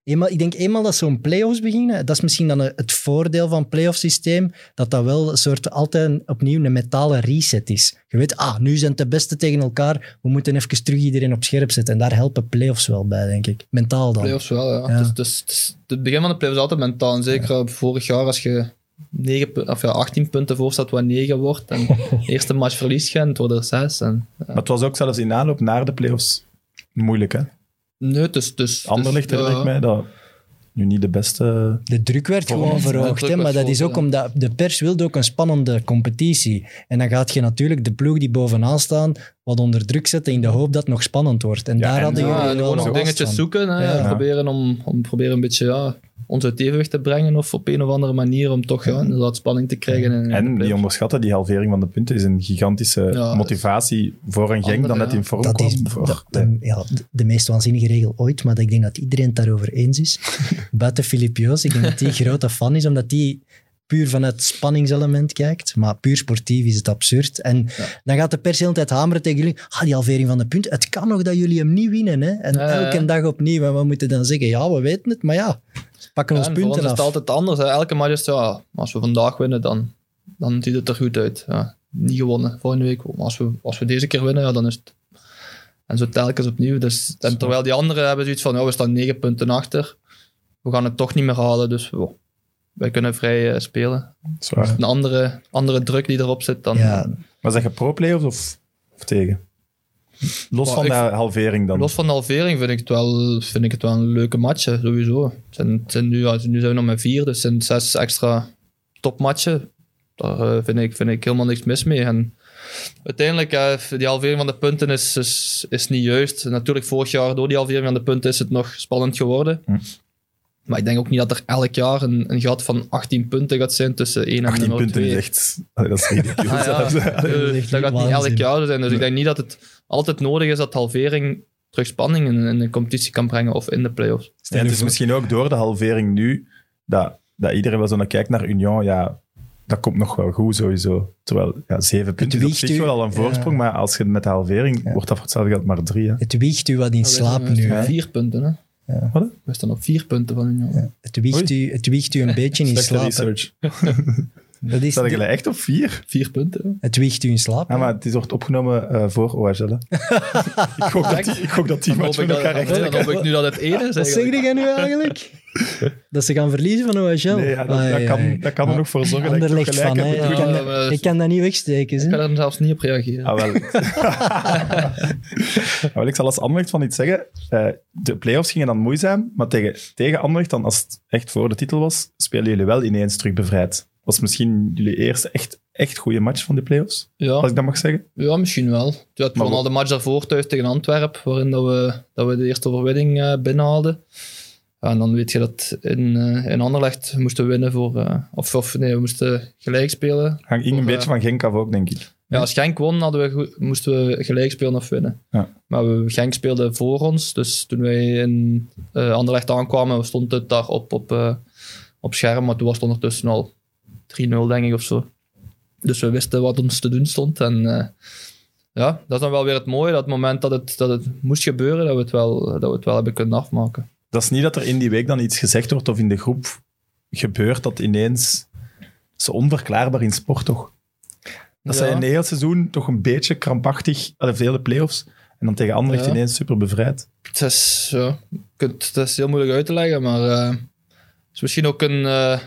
eenmaal, ik denk eenmaal dat zo'n play-offs beginnen, dat is misschien dan het voordeel van het play-off systeem, dat dat wel een soort altijd opnieuw een metalen reset is. Je weet, ah, nu zijn het de beste tegen elkaar, we moeten even terug iedereen op scherp zetten. En daar helpen play-offs wel bij, denk ik. Mentaal dan. Playoffs wel, ja. Ja. Dus, dus, dus het begin van de playoffs is altijd mentaal. En zeker op vorig jaar als je 9, pu- of ja, 18 punten voor staat, wat 9 wordt. En de eerste match verliest je en het wordt er 6. En, ja. Maar het was ook zelfs in aanloop naar de playoffs moeilijk, hè? Nee, dus... dus Anderlicht dus, herinner ik mij dat nu niet de beste... De druk werd gewoon verhoogd. hè, maar dat is ook omdat de pers wilde ook een spannende competitie. En dan gaat je natuurlijk de ploeg die bovenaan staan wat onder druk zetten in de hoop dat het nog spannend wordt. En Ja, daar en hadden jullie wel gewoon nog dingetjes van. zoeken. Hè, Ja. Proberen om, om proberen een beetje ja, ons uit evenwicht te brengen. Of op een of andere manier om toch ja, inderdaad spanning te krijgen. in- in de En die onderschatten, die halvering van de punten is een gigantische Ja, motivatie voor een Genk andere, dat net ja. in vorm Dat kwam. is voor- de, de- ja, de- de meest waanzinnige regel ooit, maar ik denk dat iedereen het daarover eens is. Buiten Filip Joos, ik denk dat die grote fan is, omdat die puur vanuit het spanningselement kijkt. Maar puur sportief is het absurd. En dan gaat de pers de hele tijd hameren tegen jullie. Ah, die halvering van de punten. Het kan nog dat jullie hem niet winnen. Hè? En elke dag opnieuw. En we moeten dan zeggen, ja, we weten het. Maar ja, ze pakken Ja, ons en voor ons punten is af. het altijd anders. Hè. Elke match is ja, als we vandaag winnen, dan, dan ziet het er goed uit. Ja, niet gewonnen volgende week. Maar als we, als we deze keer winnen, ja, dan is het. En zo telkens opnieuw. Dus, en terwijl die anderen hebben zoiets van, ja, we staan negen punten achter. We gaan het toch niet meer halen, dus wow, wij kunnen vrij eh, spelen. Een andere, andere druk die erop zit dan... Ja, Maar zeg je pro-playoffs of, of tegen? Los Maar van ik- de halvering dan. Los van de halvering vind ik het wel, vind ik het wel een leuke match, sowieso. Het zijn, het zijn nu, ja, nu zijn we nog met vier, dus het zijn zes extra topmatchen. Daar eh, vind, ik, vind ik helemaal niks mis mee. En uiteindelijk, eh, die halvering van de punten is, is, is niet juist. Natuurlijk, vorig jaar door die halvering van de punten is het nog spannend geworden. Hm. Maar ik denk ook niet dat er elk jaar een, een gat van 18 punten gaat zijn tussen 1 en 18 nummer punten 2. is echt... Allee, dat is ridicule Ah, ja. Eh, Dat is echt dat gaat niet elk jaar zijn. Dus ik denk niet dat het altijd nodig is dat halvering terug spanning in, in de competitie kan brengen of in de playoffs. En het is misschien ook door de halvering nu dat, dat iedereen wel zo naar kijkt naar Union. Ja, dat komt nog wel goed sowieso. Terwijl ja, zeven punten is op wiegt zich u- wel al een voorsprong, ja. maar als je met de halvering wordt dat voor hetzelfde geld maar drie. Hè. het wiegt u wat in slaap staan nu. Vier punten, hè? Ja. Wat? We staan op vier punten van Union. Het, wiegt u, het wiegt u een beetje in slaap. research. Dat is, je echt op vier? Vier punten. het wiegt u in slaap. Ja, maar het is wordt opgenomen eh, voor OHL. ik, hoop dat die, ik hoop dat die Dan match met ik elkaar dat, echt... nee, dan hoop ik nu dat het is. Wat zeg eigenlijk. jij nu eigenlijk? dat ze gaan verliezen van OHL? Nee, ja, dat, kan, dat kan er nog voor zorgen dat ik van, heb. hè. Ik kan, Ja, dat, ik kan dat niet wegsteken. Ik ga er zelfs niet op reageren. Ah, wel. ah, wel. Ik zal als Anderlecht van iets zeggen. Eh, de play-offs gingen dan moeizaam, maar tegen, tegen Anderlecht, dan, als het echt voor de titel was, spelen jullie wel ineens terug bevrijd. Was misschien jullie eerste echt, echt goede match van de play-offs, Ja, als ik dat mag zeggen. ja, misschien wel. Maar was al de match daarvoor thuis tegen Antwerpen, waarin dat we, dat we de eerste overwinning eh, binnenhaalden. Ja, en dan weet je dat in, eh in Anderlecht moesten we winnen voor... eh, of, of nee, we moesten gelijk spelen. Hang ging een beetje van Genk af ook, denk ik. Ja, als Genk won, hadden we, goed- moesten we gelijk spelen of winnen. Ja. Maar we, Genk speelde voor ons. Dus toen wij in Anderlecht aankwamen, stond het daar op, op, op scherm. Maar toen was het ondertussen al 3-0, denk ik, of zo. Dus we wisten wat ons te doen stond. En eh, ja, dat is dan wel weer het mooie. Dat het moment dat het, dat het moest gebeuren, dat we het wel, dat we het wel hebben kunnen afmaken. Dat is niet dat er in die week dan iets gezegd wordt of in de groep gebeurt dat ineens zo onverklaarbaar in sport, toch? Dat Ja. zij een heel seizoen toch een beetje krampachtig, alle vele play-offs, en dan tegen Anderlecht Ja. ineens super bevrijd. Het is, ja, het is heel moeilijk uit te leggen, maar eh, het is misschien ook een eh,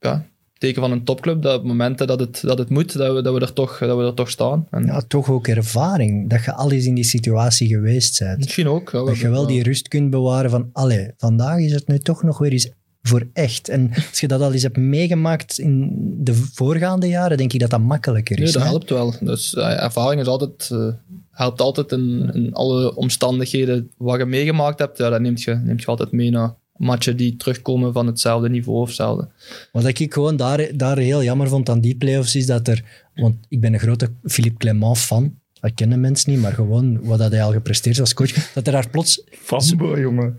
ja, teken van een topclub dat op momenten dat het, dat het moet, dat we, dat we, er, toch, dat we er toch staan. En Ja, toch ook ervaring. Dat je al eens in die situatie geweest bent. Misschien ook. ja, Dat je wel die rust kunt bewaren van, allee, vandaag is het nu toch nog weer eens voor echt. En als je dat al eens hebt meegemaakt in de voorgaande jaren, denk ik dat dat makkelijker Nee, is. dat hè? helpt wel. Dus ervaring is altijd, eh, helpt altijd in, in alle omstandigheden wat je meegemaakt hebt. Ja, dat neemt je, neemt je altijd mee naar matchen die terugkomen van hetzelfde niveau of hetzelfde. Wat ik gewoon daar, daar heel jammer vond aan die playoffs is dat er... Want ik ben een grote Philippe Clement fan. Dat kennen mensen niet, maar gewoon wat dat hij al gepresteerd heeft als coach. Dat er daar plots, Vastboy, jongen.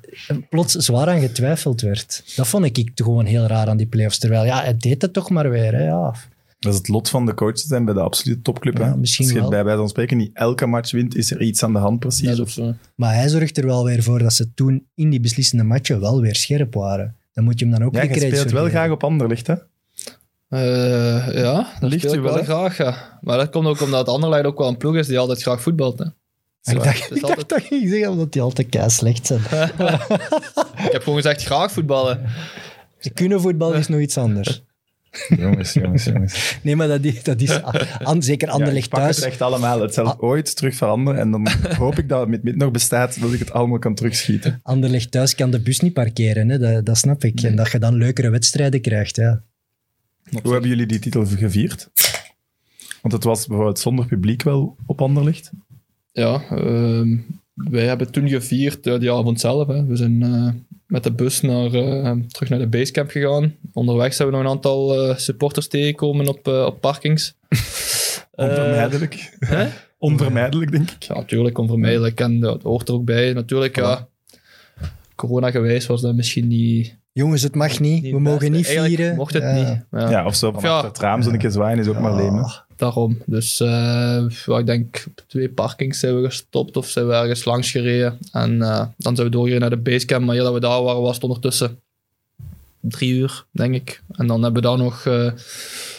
plots zwaar aan getwijfeld werd. Dat vond ik gewoon heel raar aan die playoffs. Terwijl, ja, hij deed het toch maar weer. Hè, ja. Dat is het lot van de coaches zijn bij de absolute topclub. hè. Misschien Als je wel. bij wijze van spreken niet elke match wint, is er iets aan de hand precies. Of- zo. Maar hij zorgt er wel weer voor dat ze toen in die beslissende matchen wel weer scherp waren. Dan moet je hem dan ook Ja, je credits speelt wel graag op Anderlicht, hè? Eh, ja, dat Ligt speel ik wel graag. Ja. Maar dat komt ook omdat Anderlecht ook wel een ploeg is die altijd graag voetbalt. Hè. Ik dacht, ik altijd- dacht dat je ging zeggen omdat die altijd kei slecht zijn. Ik heb gewoon gezegd graag voetballen. Ze kunnen voetbal is nog iets anders. Jongens, jongens, jongens. Nee, maar dat is, dat is zeker Ja, Anderlecht ik pak het thuis. echt allemaal. Het zal Ah. ooit terug veranderen. En dan hoop ik dat het met nog bestaat, dat ik het allemaal kan terugschieten. Anderlecht thuis kan de bus niet parkeren, hè? Dat, dat snap ik. En dat je dan leukere wedstrijden krijgt. Ja. Hoe hebben jullie die titel gevierd? Want het was bijvoorbeeld zonder publiek wel op Anderlicht. Ja, ehm, wij hebben toen gevierd uh, die avond zelf. Hè. We zijn uh, met de bus naar, uh, terug naar de basecamp gegaan. Onderweg zijn we nog een aantal uh, supporters tegengekomen op, uh, op parkings. Onvermijdelijk. Hè? Onvermijdelijk, denk ik. Ja, natuurlijk, onvermijdelijk. En dat hoort er ook bij. Natuurlijk, ja. Corona gewijs was dat misschien niet... Jongens, het mag niet. niet we mogen niet Eigenlijk vieren. mocht het Ja. niet. Ja. Ja, of zo van Ja. het raam zo'n keer zwaaien is ook maar. Ah. Daarom. Dus uh, ja, ik denk op twee parkings zijn we gestopt of zijn we ergens langs gereden. En uh, dan zijn we doorgereden naar de basecamp. Maar hier dat we daar waren was het ondertussen drie uur, denk ik. En dan hebben we daar nog uh,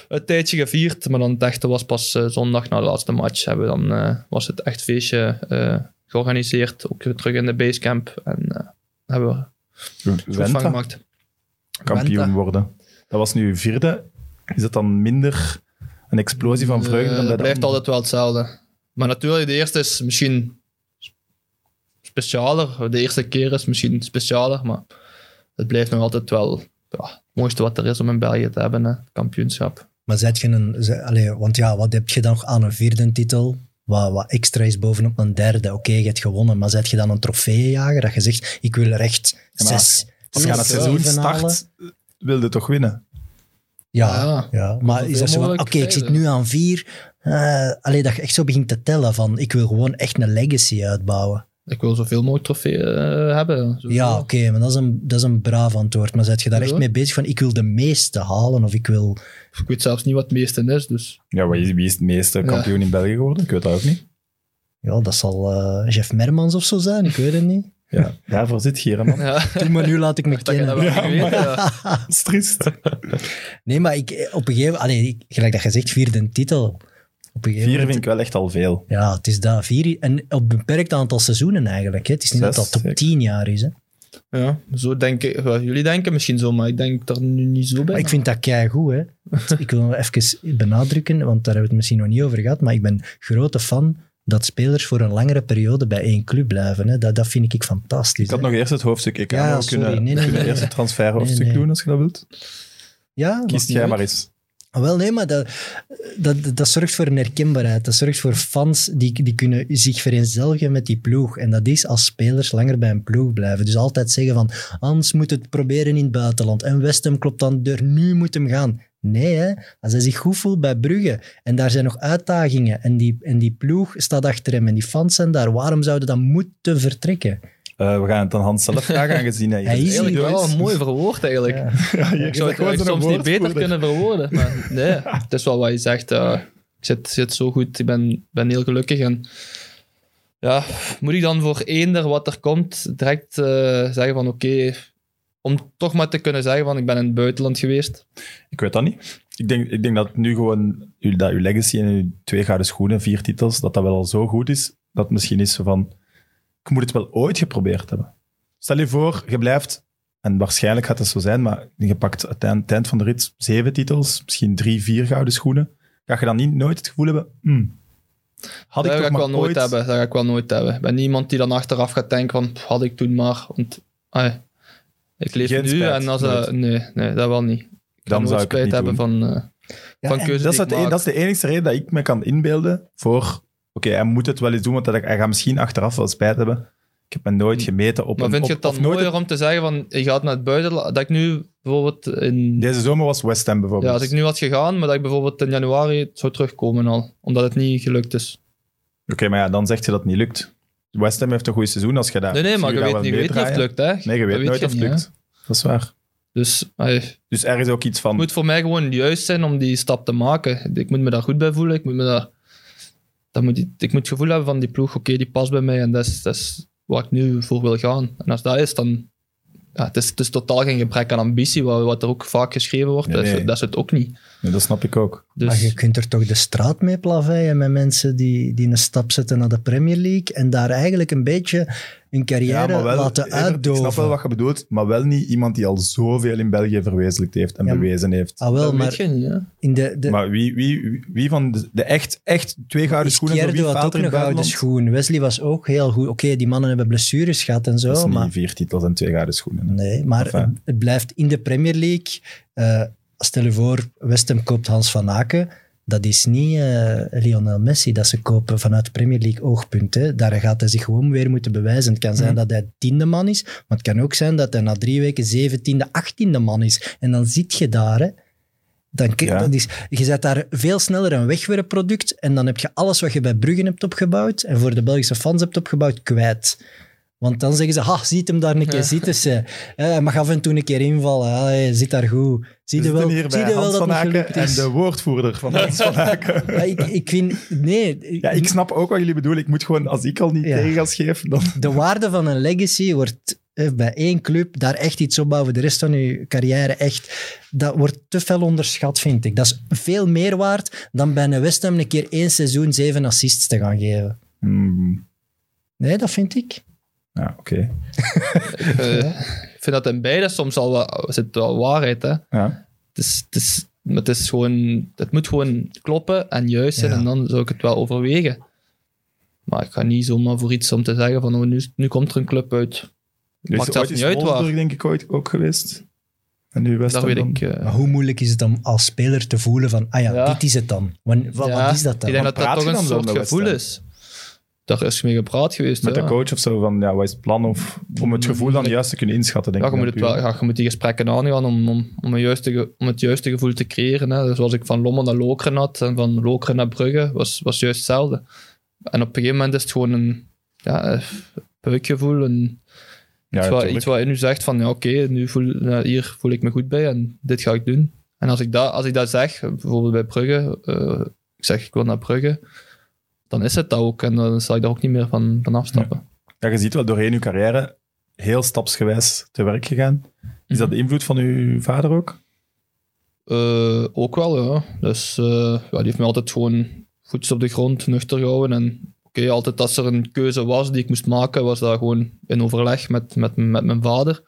een tijdje gevierd. Maar dan het echte was pas zondag na de laatste match. Hebben we dan was het echt feestje georganiseerd. Ook weer terug in de basecamp. En hebben we Wenta, gemaakt. kampioen Wenta. worden. Dat was nu vierde. Is dat dan minder een explosie van vreugde dan de blijft andere? altijd wel hetzelfde. Maar natuurlijk, de eerste is misschien specialer. De eerste keer is misschien specialer, maar het blijft nog altijd wel ja, het mooiste wat er is om in België te hebben, hè, kampioenschap. Maar zet je een... ze- want ja, wat heb je dan nog aan een vierde titel? Wat, wat extra is bovenop een derde. Oké, je hebt gewonnen, maar zet je dan een trofeeënjager? Dat je zegt, ik wil er echt Ja, maar zes, Als je aan het seizoen start, wilde toch winnen? Ja, Ja. ja. maar is dat zo van, oké, ik zit nu aan vier. eh allee, dat je echt zo begint te tellen van, ik wil gewoon echt een legacy uitbouwen. Ik wil zoveel mogelijk trofeeën eh, hebben. sowieso. Ja, oké, maar dat is, een, dat is een braaf antwoord. Maar zet je daar echt mee bezig van, ik wil de meeste halen of ik wil... Ik weet zelfs niet wat het meeste is, dus Ja, wie is, wie is het meeste kampioen in België geworden? Ik weet dat ook niet. Ja, dat zal eh, Jeff Mermans of zo zijn, ik weet het niet. Ja, daarvoor zit hier, man. ja, Doe maar nu laat ik me dat kennen. weet. ja. Dat is triest. Nee, maar ik, op een gegeven moment, allee, gelijk dat je zegt, vierde titel. Op een gegeven Vier moment, vind ik wel echt al veel. Ja, het is dat. Vier, en op een beperkt aantal seizoenen eigenlijk. Hè. Het is niet Zes, dat dat top zeker. tien jaar is. Hè. Ja, zo denk ik. wel, jullie denken misschien zo, maar ik denk er nu niet zo bij. Maar ik vind dat keigoed. Hè. Ik wil nog even benadrukken, want daar hebben we het misschien nog niet over gehad, maar ik ben grote fan dat spelers voor een langere periode bij één club blijven. Hè. Dat, dat vind ik fantastisch. Ik had hè. nog eerst het hoofdstuk. Ik kan Ja, sorry. kunnen, Nee, nee, kunnen nee. eerst het transferhoofdstuk Nee, nee. doen, als je dat wilt. ja, Kiest niet jij maar eens. Ah, Wel, nee, maar dat, dat, dat zorgt voor een herkenbaarheid. Dat zorgt voor fans die, die kunnen zich vereenzelvigen met die ploeg. En dat is als spelers langer bij een ploeg blijven. Dus altijd zeggen van, Hans moet het proberen in het buitenland. En West Ham klopt aan de deur, nu moet hem gaan. Nee, hè. als hij zich goed voelt bij Brugge en daar zijn nog uitdagingen en die, en die ploeg staat achter hem en die fans zijn daar, waarom zouden dan moeten vertrekken? Eh, we gaan het aan Hans zelf vragen, aangezien hij, Hij is Eigenlijk hier wel een mooi verwoord eigenlijk. Ja. Ja, je Ik zou het soms niet beter kunnen verwoorden. Maar nee, het is wel wat je zegt. eh, ik zit, zit zo goed, ik ben, ben heel gelukkig. En ja, moet ik dan voor eender wat er komt direct eh, zeggen van oké, om toch maar te kunnen zeggen van ik ben in het buitenland geweest. Ik weet dat niet. ik denk, ik denk dat nu gewoon uw- dat uw legacy en uw twee gouden schoenen, vier titels, dat dat wel al zo goed is, dat het misschien is van, ik moet het wel ooit geprobeerd hebben. Stel je voor, je blijft, en waarschijnlijk gaat het zo zijn, maar je pakt aan het eind- het eind van de rit zeven titels, misschien drie, vier gouden schoenen. Ga je dan niet nooit het gevoel hebben, hmm, had dat ik ga toch ik maar wel nooit ooit... hebben. Dat ga ik wel nooit hebben. Ik ben niemand die dan achteraf gaat denken van, "Pff, had ik toen maar. Want, ai, ik leef Geen nu spijt, en als... nooit. eh, nee, nee, dat wel niet. Ik Dan nooit zou ik het spijt niet hebben doen. van, eh Ja, van en keuzes Dat is, het, maak. dat is de enige reden dat ik me kan inbeelden voor... Oké, hij moet het wel eens doen, want hij gaat misschien achteraf wel spijt hebben. Ik heb me nooit gemeten op Maar een... vind je het dan nooit mooier om te zeggen van, je gaat naar het buitenland, dat ik nu bijvoorbeeld in... Deze zomer was West Ham bijvoorbeeld. Ja, als ik nu had gegaan, maar dat ik bijvoorbeeld in januari zou terugkomen al. Omdat het niet gelukt is. Oké, maar ja, dan zeg je dat het niet lukt. West Ham heeft een goed seizoen als je daar... Nee, nee, maar je weet, niet, weet of het lukt, hè. Nee, je weet Dat nooit of het lukt. Dat is waar. Dus ai, Dus er is ook iets van... het moet voor mij gewoon juist zijn om die stap te maken. Ik moet me daar goed bij voelen. Ik moet, me daar, dat moet, ik moet het gevoel hebben van die ploeg, oké, die past bij mij en dat is, dat is waar ik nu voor wil gaan. En als dat is, dan... Ja, het, is, het is totaal geen gebrek aan ambitie, wat, wat er ook vaak geschreven wordt. Nee, Dat, is, nee. dat is het ook niet. Nee, dat snap ik ook. Dus, Maar je kunt er toch de straat mee plaveien met mensen die, die een stap zetten naar de Premier League en daar eigenlijk een beetje hun carrière laten Evert, uitdoven. Ik snap wel wat je bedoelt, maar wel niet iemand die al zoveel in België verwezenlijkt heeft en Ja, bewezen heeft. Ah, wel, dat maar weet je niet, hè. in de, de, Maar wie, wie, wie van de, de echt, echt twee gouden schoenen Izquierdo had ook een gouden schoen. Wesley was ook heel goed. Oké, die mannen hebben blessures gehad en zo, Dat is niet maar... vier titels en twee gouden schoenen. Nee, maar Enfin. het, het blijft in de Premier League. Eh, stel je voor, West Ham koopt Hans van Aken. Dat is niet eh, Lionel Messi dat ze kopen vanuit Premier League oogpunt. Hè. Daar gaat hij zich gewoon weer moeten bewijzen. Het kan zijn Mhm. dat hij tiende man is, maar het kan ook zijn dat hij na drie weken zeventiende, achttiende man is. En dan zit je daar. Hè. Dan, Ja. dat is, je zet daar veel sneller een wegwerpproduct en dan heb je alles wat je bij Bruggen hebt opgebouwd en voor de Belgische fans hebt opgebouwd kwijt. Want dan zeggen ze, ha, ziet hem daar een keer Ja. zitten. Ze. Eh, Hij mag af en toe een keer invallen. Ah, hij zit daar goed. Zie je wel, zie bij je wel dat het en de woordvoerder van Hans van Aken. Ja, ik, ik vind, nee. Ja, ik snap ook wat jullie bedoelen. Ik moet gewoon, als ik al niet Ja. tegengas geef, dan... De waarde van een legacy wordt eh, bij één club daar echt iets opbouwen. De rest van je carrière echt, dat wordt te veel onderschat, vind ik. Dat is veel meer waard dan bij een West Ham een keer één seizoen zeven assists te gaan geven. Hmm, Nee, dat vind ik. Ja, oké. Eh, ik vind dat in beide soms al wel, zit wel waarheid, hè. Ja. Het, is, het, is, het, is gewoon, het moet gewoon kloppen en juist zijn Ja. en dan zou ik het wel overwegen. Maar ik ga niet zomaar voor iets om te zeggen van oh, nu, nu komt er een club uit. Er Maakt is zelfs niet uit waar. denk ik, ooit ook geweest. En nu West Dat weet dan. ik. eh, Maar hoe moeilijk is het om als speler te voelen van, ah ja, Ja. dit is het dan. Wat, ja, wat is dat dan? Ik denk dat dat toch een soort gevoel is. Daar is mee gepraat geweest. Met ja. de coach of zo, van ja, wat is het plan? Of, om het gevoel dan juist te kunnen inschatten, denk Ja, ik. je moet, het wel, ja, je moet die gesprekken aangaan om, om, om, een juiste, om het juiste gevoel te creëren. Hè. Dus Zoals ik van Lommel naar Lokeren had en van Lokeren naar Brugge, was, was juist hetzelfde. En op een gegeven moment is het gewoon een ja, buikgevoel. Een, Ja, iets, wat, iets wat in u zegt van, ja, oké, nu voel, hier voel ik me goed bij en dit ga ik doen. En als ik dat, als ik dat zeg, bijvoorbeeld bij Brugge, eh, ik zeg ik wil naar Brugge, dan is het dat ook. En dan zal ik daar ook niet meer van, van afstappen. Ja, je ziet wel doorheen uw carrière heel stapsgewijs te werk gegaan. Is dat de invloed van uw vader ook? Eh, ook wel, ja. Dus eh, ja, die heeft me altijd gewoon voets op de grond, nuchter gehouden. En oké, altijd als er een keuze was die ik moest maken, was dat gewoon in overleg met, met, met mijn vader.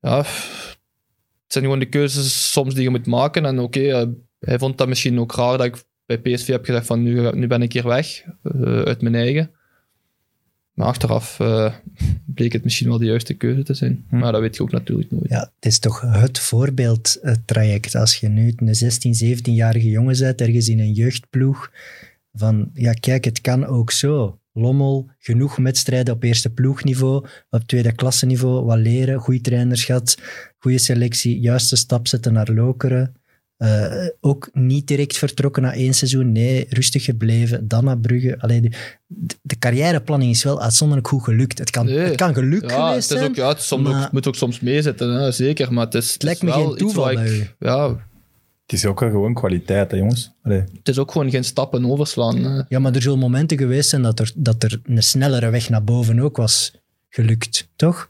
Ja, het zijn gewoon de keuzes soms die je moet maken. En oké, eh, hij vond dat misschien ook raar dat ik bij PSV heb gezegd van nu, nu ben ik hier weg, eh, uit mijn eigen. Maar achteraf eh, bleek het misschien wel de juiste keuze te zijn. Hm. Maar dat weet je ook natuurlijk nooit. Ja, het is toch het voorbeeldtraject. Als je nu een 16, 17-jarige jongen bent, ergens in een jeugdploeg, van ja, kijk, het kan ook zo. Lommel, genoeg wedstrijden op eerste ploegniveau, op tweede klasseniveau, wat leren, goede trainers gehad, goede selectie, juiste stap zetten naar Lokeren. Eh, ook niet direct vertrokken na één seizoen, nee, rustig gebleven, dan naar Brugge. Allee, de, de carrièreplanning is wel uitzonderlijk goed gelukt. Het kan, Nee. het kan geluk Ja, geweest het, is zijn. ook, ja, het, is soms maar- ook, moet ook soms meezitten, hè, zeker. Maar het, is, Het lijkt is me wel geen toeval ik-. Ja, Het is ook gewoon kwaliteit, hè, jongens. Allee. het is ook gewoon geen stappen overslaan. Hè. Ja, maar er zullen momenten geweest zijn dat er, dat er een snellere weg naar boven ook was gelukt, toch?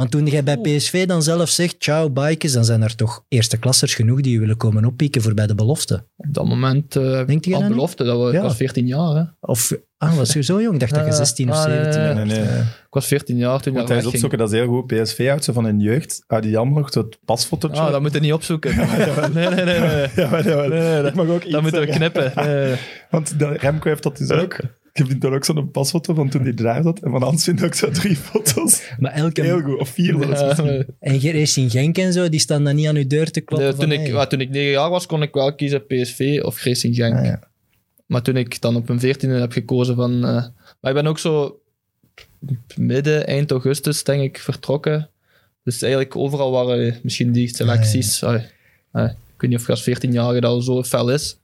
Want toen jij bij PSV dan zelf zegt, ciao, bikes, dan zijn er toch eerste klassers genoeg die je willen komen oppieken voor bij de belofte. Op dat moment uh, Denk je dat al niet? belofte. Dat was, Ja. ik was 14 jaar. Hè. Of, ah, was je zo jong? Ik dacht dat je Ja, 16 of ah, nee, 17 nee, was. nee, nee. Ik was 14 jaar toen Moet ik hij eens wegging. opzoeken, dat is heel goed. PSV houdt ze van hun jeugd. Houdt die nog het pasfotootje. Ah, dat moet je niet opzoeken. Nee, nee, nee. nee, nee. ja, maar, ja, maar- Nee, nee, ik mag ook iets Dat moeten we knippen. Nee, nee. Want de, Remco heeft dat dus ook. Ik heb dan ook zo'n pasfoto van toen hij daar zat. En van Hans vindt ook zo drie foto's. Maar elke... Heel goed. Of vier Ja, En Racing Genk en zo, die staan dan niet aan uw deur te kloppen Nee, toen, van, ik, ja, toen ik 9 jaar was, kon ik wel kiezen PSV of Racing Genk. Ah, ja. Maar toen ik dan op mijn 14e heb gekozen van. eh, maar ik ben ook zo midden, eind augustus, denk ik, vertrokken. Dus eigenlijk overal waren misschien die selecties. ah, ah, ik weet niet of je als 14-jarige dat al zo fel is.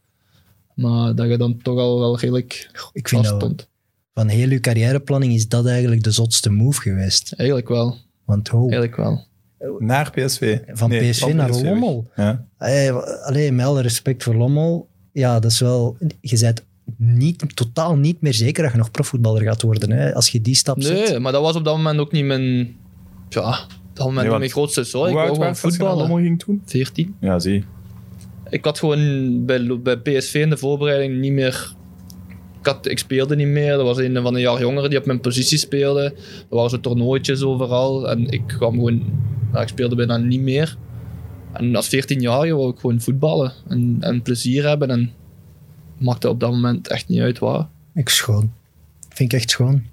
Maar dat je dan toch al wel redelijk Ik vind dat, van heel uw carrièreplanning is dat eigenlijk de zotste move geweest. Eigenlijk wel. Want ho, Eigenlijk wel. Naar PSV. van Nee, PSV naar PSV. Lommel. Ja. Allee, met alle respect voor Lommel, ja, dat is wel... Je bent niet, totaal niet meer zeker dat je nog profvoetballer gaat worden, hè, als je die stap zet. Nee, maar dat was op dat moment ook niet mijn. Ja, dat moment Nee, mijn grootste zorg. Ik Hoe wou oud gewoon was je je voetballen. Lommel ging toen? 14. Ja, zie. Ik had gewoon bij, bij PSV in de voorbereiding niet meer. Ik, had, ik speelde niet meer. Er was een van een jaar jonger die op mijn positie speelde. Er waren zo toernooitjes overal. En ik kwam gewoon. ja, ik speelde bijna niet meer. En als 14-jarige wou ik gewoon voetballen en, en plezier hebben. En maakte op dat moment echt niet uit waar. Ik schoon. Vind ik echt schoon.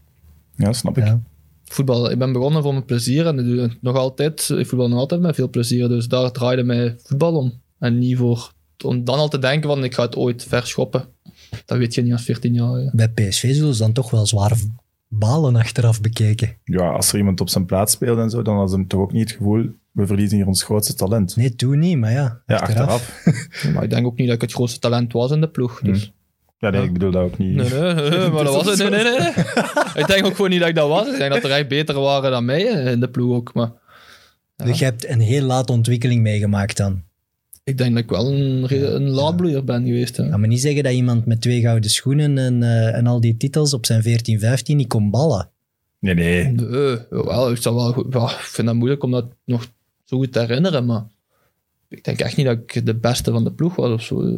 Ja, snap ik. Ja. Voetbal, ik ben begonnen voor mijn plezier en ik doe het nog altijd. Ik voetbal nog altijd met veel plezier. Dus daar draaide mij voetbal om. En niet voor. Om dan al te denken van ik ga het ooit verschoppen. Dat weet je niet als 14-jarige. Bij PSV zullen ze dan toch wel zwaar balen achteraf bekeken. Ja, als er iemand op zijn plaats speelt en zo, dan hadden ze toch ook niet het gevoel, we verliezen hier ons grootste talent. Nee, toen niet, maar ja, Ja, achteraf. achteraf. Maar ik denk ook niet dat ik het grootste talent was in de ploeg. Dus. Ja, nee, ik bedoel dat ook niet. Nee, nee, nee, nee, maar dat was het. Nee, nee, nee. ik denk ook gewoon niet dat ik dat was. Ik denk dat er echt beter waren dan mij in de ploeg ook. Maar Dus je hebt een heel late ontwikkeling meegemaakt dan. Ik denk dat ik wel een, een laadbloeier ben geweest. Hè. Ik kan me niet zeggen dat iemand met twee gouden schoenen en, eh, en al die titels op zijn 14, 15 niet kon ballen. Nee, nee. Nee, jawel, ik, zou wel, ik vind dat moeilijk om dat nog zo goed te herinneren. Maar ik denk echt niet dat ik de beste van de ploeg was of zo. Eh,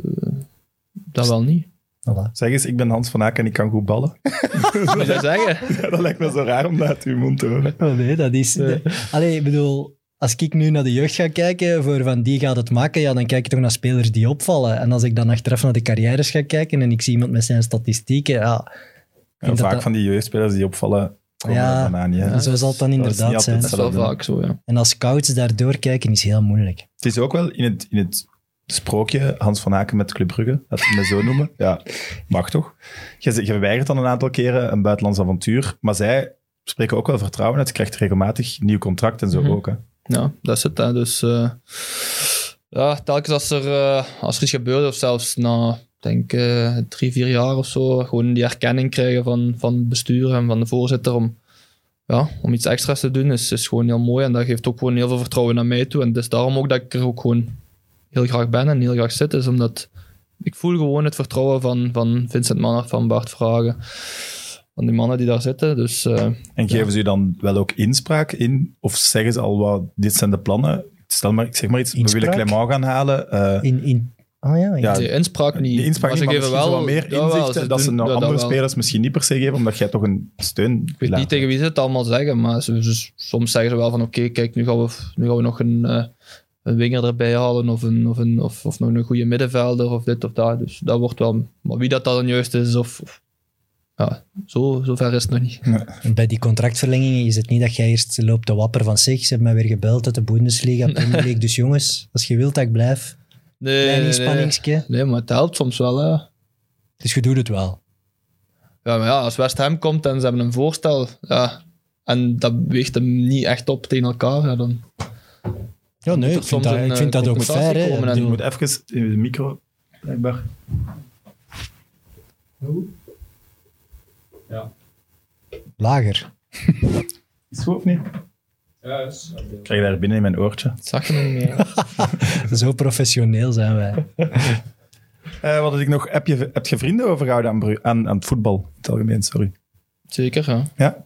Dat wel niet. Voilà. Zeg eens, ik ben Hans van Aken en ik kan goed ballen. Moet je dat zeggen? Ja, dat lijkt me zo raar om dat uit uw mond te horen. Oh nee, dat is... Nee. Allee, ik bedoel, als ik nu naar de jeugd ga kijken, voor van die gaat het maken, ja, dan kijk ik toch naar spelers die opvallen. En als ik dan achteraf naar de carrières ga kijken en ik zie iemand met zijn statistieken, ja... En vaak dat- van die jeugdspelers die opvallen, komen Ja. er hè. Ja. Zo zal het dan inderdaad zijn. Dat is wel vaak zo, ja. En als scouts daardoor kijken is heel moeilijk. Het is ook wel in het, in het sprookje Hans van Aken met Club Brugge, dat we het zo noemen. Ja, mag toch? Je, je weigert dan een aantal keren een buitenlands avontuur, maar zij spreken ook wel vertrouwen uit. Je krijgt regelmatig nieuw contract en zo Mhm. ook. Hè. Ja, dat is het. Hè. Dus eh, ja, telkens als er, eh, als er iets gebeurt, of zelfs na denk eh, drie, vier jaar of zo, gewoon die erkenning krijgen van, van het bestuur en van de voorzitter om, ja, om iets extra's te doen, is, is gewoon heel mooi. En dat geeft ook gewoon heel veel vertrouwen naar mij toe. En het is daarom ook dat ik er ook gewoon heel graag ben en heel graag zit, is omdat ik voel gewoon het vertrouwen van, van Vincent Manner, van Bart Vragen, van die mannen die daar zitten. Dus eh, En geven ze u dan wel ook inspraak in? Of zeggen ze al wat, dit zijn de plannen? Stel maar, ik zeg maar iets, we willen? Clement gaan halen. eh, In, in, ah ja, in- Ja, de inspraak niet. die inspraak maar niet, ze geven wel wat meer inzichten ze dat ze naar dat andere wel. spelers misschien niet per se geven, omdat jij toch een steun Ik weet niet tegen wie ze het allemaal zeggen, maar ze, ze- soms zeggen ze wel van oké, kijk, nu gaan we, nu gaan we nog een, eh, een winger erbij halen of, een, of, een, of, of nog een goede middenvelder of dit of dat. Dus dat wordt wel... Maar wie dat dan juist is of... of ja, zo, zo ver is het nog niet. En Bij die contractverlengingen is het niet dat jij eerst loopt te wapper van zich. Ze hebben mij weer gebeld uit de Bundesliga, Premier League. Dus jongens, als je wilt dat ik blijf, Nee, klein nee, nee. Nee, maar het helpt soms wel. Hè. Dus je doet het wel. Ja, maar ja, als West Ham komt en ze hebben een voorstel, ja, en dat weegt hem niet echt op tegen elkaar, ja, dan... Ja, nee, ik vind dat, een, ik vind eh, dat ook fair. Hè. Je moet even in de micro, blijkbaar. Lager. Is het goed of niet? Ik krijg daar binnen in mijn oortje. Dat zag je nog niet meer. Zo professioneel zijn wij. Eh, wat had ik nog? Heb je, heb je vrienden overgehouden aan, aan, aan het voetbal? In het algemeen, sorry. Zeker, ja. Ja?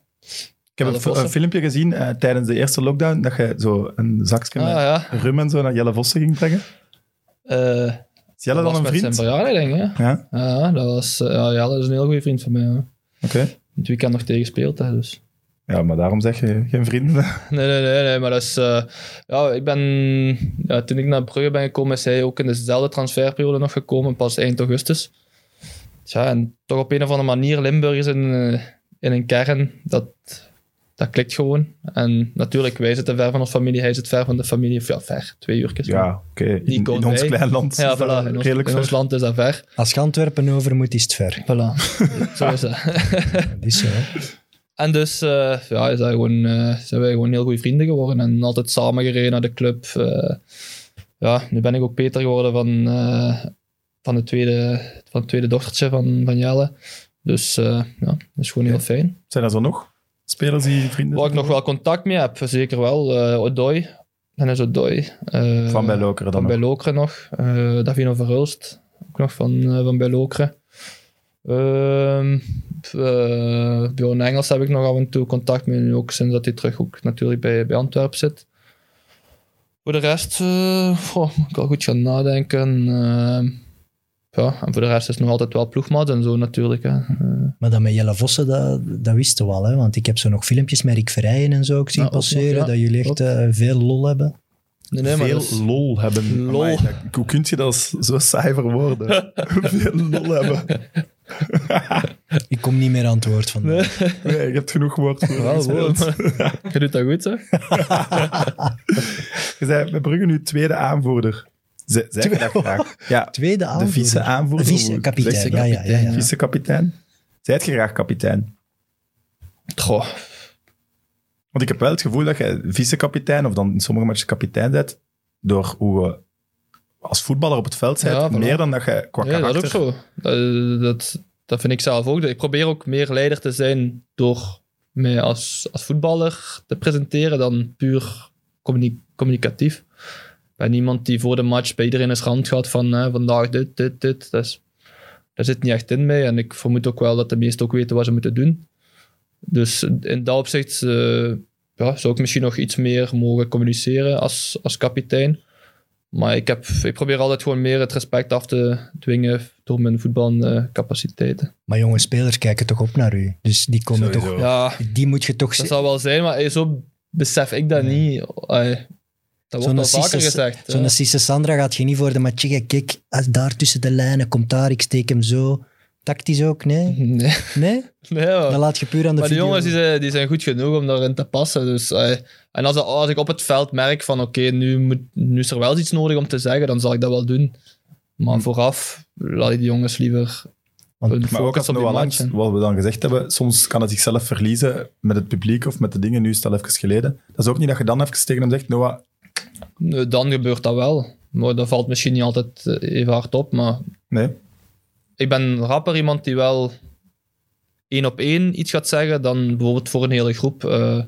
Ik heb een, fil- Vossen. een filmpje gezien eh, tijdens de eerste lockdown, dat je zo een zakje Ah, met ja. rum en zo naar Jelle Vossen ging brengen. Eh, Is Jelle dat dan was een met vriend? zijn verjaardag, denk ik. hè? Ja, Ja, dat was, ja, Jelle is een heel goede vriend van mij. Ja. Oké. Het weekend nog tegen dus. Ja, maar daarom zeg je geen vrienden. Nee, nee, nee, nee, maar dat is... eh, ja, ik ben... Ja, toen ik naar Brugge ben gekomen, is hij ook in dezelfde transferperiode nog gekomen, pas eind augustus. En toch op een of andere manier, Limburg is in, eh, in een kern, dat, dat klikt gewoon. En natuurlijk, wij zitten ver van onze familie, hij zit ver van de familie. Of ja, ver, twee uurtjes. Ja, oké. In, ons klein land Ja, is dat voilà, in ons, redelijk in ons ver. land is dat ver. Als je Antwerpen over moet, is het ver. Voilà, zo is dat. Dat is zo. hè. En dus uh, ja, is dat gewoon, uh, zijn wij gewoon heel goede vrienden geworden en altijd samen gereden naar de club. Uh, ja, nu ben ik ook Peter geworden van, uh, van, de tweede, van het tweede dochtertje van, van Jelle. Dus ja, dat is gewoon heel fijn. Zijn er zo nog spelers die vrienden Waar ik nog wel contact mee heb, zeker wel. Uh, Odoi, Dennis Odoi. van bij Lokeren dan Van bij Lokeren nog. Uh, Davino Verhulst, ook nog van, van bij Lokeren. Uh, uh, Bjorn Engels heb ik nog af en toe contact mee, nu ook sinds dat hij terug ook natuurlijk bij, bij Antwerpen zit. Voor de rest, uh, goh, ik wel goed gaan nadenken. Ja, en voor de rest is het nog altijd wel ploegmaat en zo natuurlijk. Hè. Maar dat met Jelle Vossen, dat, dat wisten we al. Hè? Want ik heb zo nog filmpjes met Rick Verrijen en zo ook zien Ja, passeren. ja. Dat jullie echt uh, veel lol hebben. Nee, nee, maar Veel lol hebben. Lol. Amai, dat- hoe kun je dat zo saai verwoorden? Veel lol hebben. Ik kom niet meer aan het woord van. Nee. Nee, je hebt genoeg woord voor Wel. Je doet dat goed, hè? Je zei, we Brugge nu tweede aanvoerder. Ze- Zeg je dat graag? Ja, Tweede de aanvoerder. vice-aanvoerder. Vice- hoe kapitein, zeg je ja, ja, ja, ja. Vice-kapitein. Zijt je graag kapitein? Goh, Want ik heb wel het gevoel dat je vice-kapitein, of dan in sommige matches kapitein bent, door hoe je als voetballer op het veld bent, Ja, voilà. meer dan dat je qua ja, dat is ook zo. Dat, dat, dat vind ik zelf ook. Ik probeer ook meer leider te zijn door mij als, als voetballer te presenteren dan puur communi- communicatief. Ik ben iemand die voor de match bij iedereen eens hand gaat van hè, vandaag dit, dit, dit. Dat, is, dat zit niet echt in mij. En ik vermoed ook wel dat de meesten ook weten wat ze moeten doen. Dus in dat opzicht eh, ja, zou ik misschien nog iets meer mogen communiceren als, als kapitein. Maar ik, heb, ik probeer altijd gewoon meer het respect af te dwingen door mijn voetbalcapaciteiten. Maar jonge spelers kijken toch op naar u. Dus die komen Sowieso. toch... Ja, Die moet je toch... dat zal wel zijn, maar eh, zo besef ik dat niet. Dat wordt al vaker gezegd. Zo'n ja. Sandra gaat je niet voor de match zeggen, kijk, als daar tussen de lijnen komt daar, ik steek hem zo. Tactisch ook, nee? Nee, Nee? nee laat je puur aan de maar die video. jongens die zijn, die zijn goed genoeg om daarin te passen. Dus, en als, als ik op het veld merk van oké, nu, moet- nu is er wel iets nodig om te zeggen, dan zal ik dat wel doen. Maar Hm. vooraf laat ik die jongens liever Want- Maar ook als match. Langs, wat we dan gezegd hebben, soms kan het zichzelf verliezen met het publiek of met de dingen. Nu is het al even geleden. Dat is ook niet dat je dan even tegen hem zegt, Noah, Dan gebeurt dat wel. Maar dat valt misschien niet altijd eh, even hard op. Maar nee. ik ben rapper iemand die wel één op één iets gaat zeggen dan bijvoorbeeld voor een hele groep eh,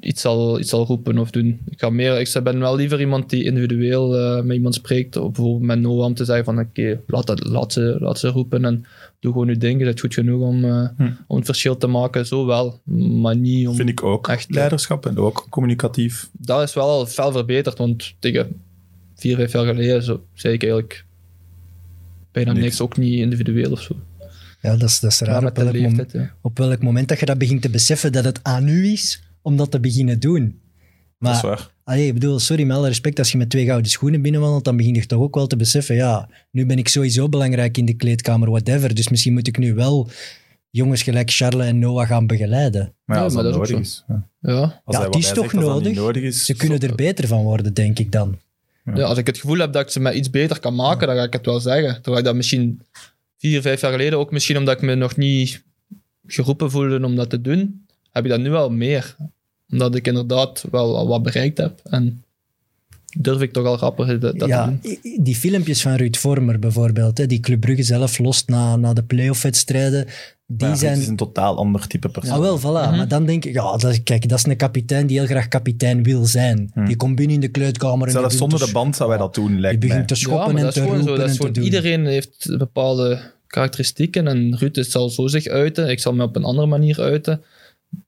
iets, zal, iets zal roepen of doen. Ik, ga meer, ik ben wel liever iemand die individueel eh, met iemand spreekt. Of bijvoorbeeld met Noah om te zeggen van oké, laat, dat- laat, ze, laat ze roepen en doe gewoon je ding. Je bent goed genoeg om, eh, Hm. om het verschil te maken. Zo wel, maar niet om... Vind ik ook. Echt, ja. Leiderschap en ook communicatief. dat is wel al fel verbeterd, want tegen vier, vijf jaar geleden zo, zei ik eigenlijk bijna Niks. niks, ook niet individueel of zo. Ja, dat is, dat is raar. Op welk, mom- leeftijd, ja. op welk moment dat je dat begint te beseffen dat het aan u is om dat te beginnen doen. Dat is Maar, waar. Allee, ik bedoel, sorry, met alle respect, als je met twee gouden schoenen binnenwandelt, dan begin je toch ook wel te beseffen, ja, nu ben ik sowieso belangrijk in de kleedkamer, whatever. Dus misschien moet ik nu wel jongens gelijk Charles en Noah gaan begeleiden. Maar ja, Ja, als maar dat dat is nodig ook is. Ja. Ja. Als Ja, hij het is toch dat nodig? nodig is. Ze kunnen er beter van worden, denk ik dan. ja, als ik het gevoel heb dat ik ze met iets beter kan maken, dan ga ik het wel zeggen. Terwijl ik dat misschien vier, vijf jaar geleden, ook misschien omdat ik me nog niet geroepen voelde om dat te doen, heb ik dat nu wel meer. Omdat ik inderdaad wel al wat bereikt heb. En durf ik toch al rapper dat, dat ja, te doen. die filmpjes van Ruud Vormer bijvoorbeeld, hè, die Club Brugge zelf lost na, na de playoff-wedstrijden, die Ja, zijn... Het is een totaal ander type persoon. Ah, wel, voilà. Mhm. Maar dan denk ik, ja, dat, is- kijk, dat is een kapitein die heel graag kapitein wil zijn. Hmm. Die komt binnen in de kleedkamer en Zelfs zonder begint de te band zou wij dat doen, Die begint te Ja, schoppen en dat te is gewoon roepen zo. Dat is en te doen. iedereen heeft bepaalde karakteristieken en Ruud zal zo zich uiten. Ik zal me op een andere manier uiten.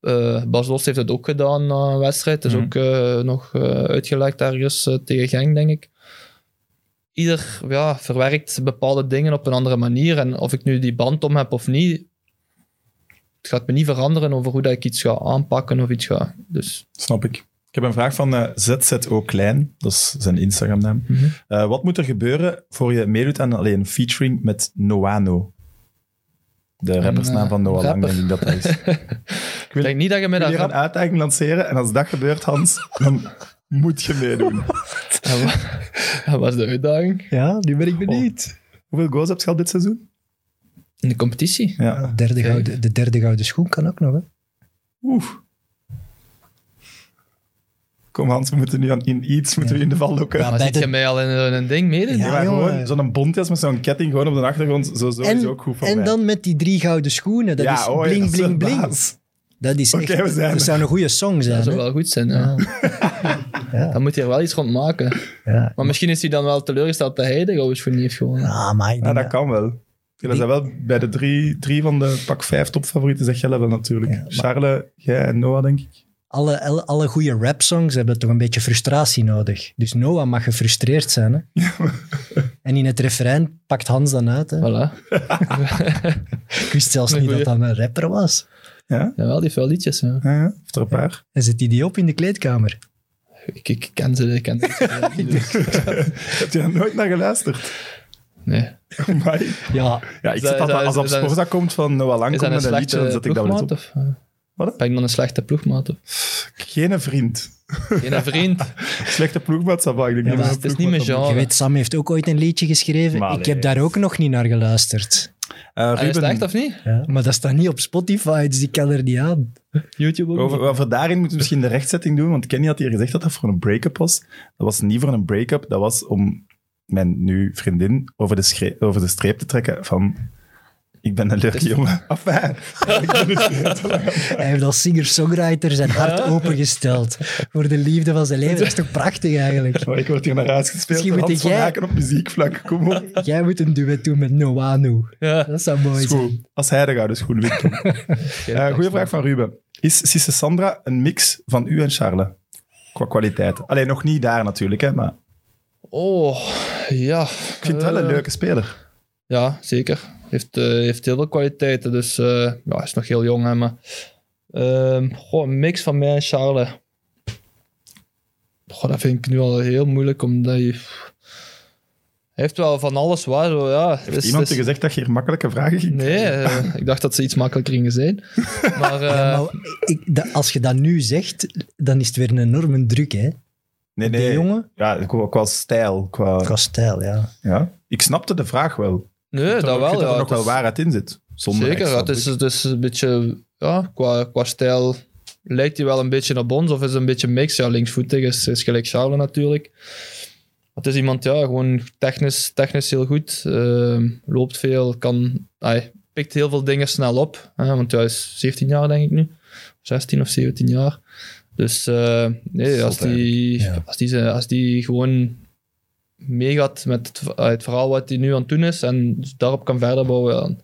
Eh, Bas Dost heeft het ook gedaan na een wedstrijd. Het is Mhm. ook eh, nog eh, uitgelekt ergens tegen Genk, denk ik. Ieder ja, verwerkt bepaalde dingen op een andere manier. En of ik nu die band om heb of niet, het gaat me niet veranderen over hoe dat ik iets ga aanpakken of iets ga. Dus Snap ik. Ik heb een vraag van ZZO Klein, dat is zijn Instagram-naam. Mhm. Wat moet er gebeuren voor je meedoet aan alleen een featuring met Noano? De rappersnaam eh, van Noah Lang, denk ik dat dat is. ik denk niet dat je met Ik wil dat... hier een uitdaging lanceren en als dat gebeurt, Hans, dan moet je meedoen. Dat was de uitdaging Ja, nu ben ik benieuwd. Hoeveel goals heb je al dit seizoen? in de competitie. Ja. Derde gouden, de derde gouden schoen kan ook nog, hè? Oeh. Kom Hans, we moeten nu aan, in iets moeten we in de val lokken. Ja, Maar zit de- je mij al in een, ding meedoen? Ja, Ja, maar gewoon zo'n bontjas met zo'n ketting gewoon op de achtergrond, zo, zo is En, ook goed voor en mij. dan met die drie gouden schoenen. Dat ja, is oh ja, bling, dat is bling, bling. baas. Dat is Oké, echt... we zijn dat zou een goede song zijn, Dat zou hè? wel goed zijn, ja. Ja. Dan moet hij er wel iets rond maken. Ja. Maar misschien is hij dan wel teleurgesteld dat hij de gouden schoen niet heeft gewonnen. Ah, maar Ja, denk dat dat- kan wel. Jullie zijn wel bij de drie, drie van de pak vijf topfavorieten, zeg jij wel natuurlijk. Ja, maar- Charles, jij en Noah, denk ik. Alle, alle, alle goede rapsongs hebben toch een beetje frustratie nodig. Dus Noah mag gefrustreerd zijn. Hè? en in het refrein pakt Hans dan uit. Hè? Voilà. Ik wist zelfs niet dat dat een rapper was. Ja, Jawel, die heeft wel liedjes. Ja. ja, ja. Heeft er een paar. En zet hij die op in de kleedkamer? Ik, ik ken ze, ik ken ze. Dus, Heb je daar nooit naar geluisterd? nee. Amai. Ja, ja, ik zet dat- als op dat- Sporza komt van Noah Lang komt met een liedje, dan zet ik dat wel op. Of, Wat? Ben ik dan een slechte ploegmaat? Of? Geen vriend. Geen vriend. Slechte ploegmaat, dat ik denk Ja, niet het is niet mijn genre. je weet, Sam heeft ook ooit een liedje geschreven. Maar ik heb daar ook nog niet naar geluisterd. moet. Eh, En is het Ruben, echt of niet? Ja, maar dat staat niet op Spotify, dus ik kan er niet aan. YouTube ook? over, over daarin moeten we misschien de rechtzetting doen, want Kenny had hier gezegd dat dat voor een break-up was. Dat was niet voor een break-up, dat was om mijn nu vriendin over de, over de streep te trekken van... Ik ben een leuke jongen. Enfin. Hij heeft als singer-songwriter zijn hart opengesteld voor de liefde van zijn leven. Dat is toch prachtig eigenlijk? Oh, ik word hier naar huis gespeeld. Misschien Hans moet van jij- Haken op muziekvlak. Kom op. Jij moet een duet doen met Noanu. Ja. Dat zou mooi zijn. Als hij de gouden schoen wint. Uh, goeie vraag van Ruben. Is Cisse Sandra een mix van u en Charles? Qua kwaliteit. Alleen nog niet daar natuurlijk, hè, maar Oh, ja. ik vind het wel een Eh, leuke speler. Ja, zeker. Heeft, eh, heeft heel veel kwaliteiten. Dus eh, ja, hij is nog heel jong, hè, maar... ehm, goh, een mix van mij en Charles. Goh, dat vind ik nu al heel moeilijk, omdat je... Hij heeft wel van alles waar, zo, ja. Heeft Dus- iemand dus- gezegd dat je hier makkelijke vragen ging Nee, eh, ik dacht dat ze iets makkelijker gingen zijn. Maar, eh, Ja, maar ik, als je dat nu zegt, dan is het weer een enorme druk, hè? Nee, Die nee. jongen? Ja, qua, qua stijl. Qua, Qua stijl, ja. ja. Ik snapte de vraag wel. Nee, dat wel. dat er nog het wel is- waarheid in zit. Zonder Zeker, het is, het is een beetje, ja, qua, qua stijl lijkt hij wel een beetje op ons, of is het een beetje mix. Ja, linksvoetig is, is gelijk Charles natuurlijk. Het is iemand, ja, gewoon technisch, technisch heel goed, ehm, loopt veel, kan, hij pikt heel veel dingen snel op, hè, want hij is 17 jaar denk ik nu, 16 of 17 jaar. Dus eh, nee, als die, Ja. als, die, als die gewoon meegaat met het, eh, het verhaal wat hij nu aan het doen is en daarop kan verder bouwen, dan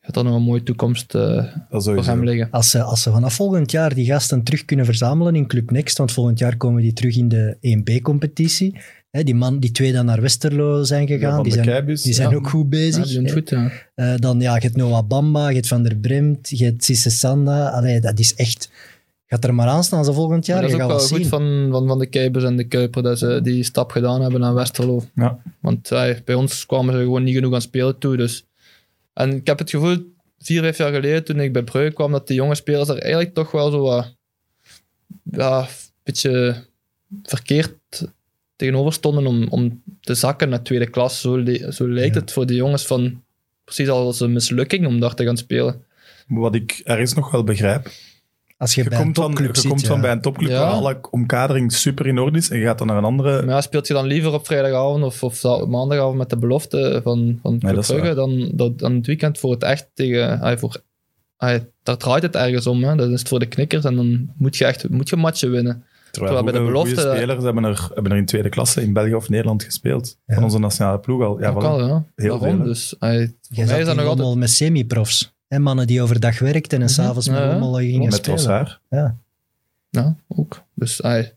gaat dat nog een mooie toekomst eh, Dat voor hem liggen. Als ze, als ze vanaf volgend jaar die gasten terug kunnen verzamelen in Club Next, want volgend jaar komen die terug in de 1B-competitie. Die, man, die twee dan naar Westerlo zijn gegaan, die zijn, die zijn Ja. ook goed Ja, bezig. die doen het hè. goed, ja. Eh, dan ja, je hebt Noah Bamba, je hebt Van der Bremt, je hebt Sisse Sanda. Allee, dat is echt... Gaat er maar aan staan ze volgend jaar, Maar dat is ook wel goed zien. van, van, van de Keipers en de Kuiper dat ze die stap gedaan hebben naar Westerlo. Ja. Want bij ons kwamen ze gewoon niet genoeg aan spelen toe. Dus. En ik heb het gevoel, vier, vijf jaar geleden, toen ik bij Brugge kwam, dat die jonge spelers er eigenlijk toch wel zo wat, ja, een beetje verkeerd tegenover stonden om, om te zakken naar tweede klas. Zo, le- zo lijkt Ja. het voor die jongens van precies als een mislukking om daar te gaan spelen. Wat ik ergens nog wel begrijp. Als je, Je bij een komt, van, je komt van ja. bij een topclub Ja. waar alle omkadering super in orde is en je gaat dan naar een andere... Maar ja, speelt je dan liever op vrijdagavond of, of maandagavond met de belofte van, van Club Brugge dan, dan, dan het weekend voor het echt tegen... voor, ah, daar draait het ergens om. Hè. Dat is het voor de knikkers en dan moet je echt moet je matchen winnen. Terwijl Terwijl bij de belofte- spelers hebben er, hebben er in tweede klasse in België of Nederland gespeeld. Ja. Van onze nationale ploeg al. Ja, al, ja. Heel Daarom. veel. Dus ah, voor mij zat is dat nog altijd... Met semi-profs. Hè, mannen die overdag werkten en s'avonds met Ja, ja. gingen Met spelen. Trossard. Ja, ook. Dus ai,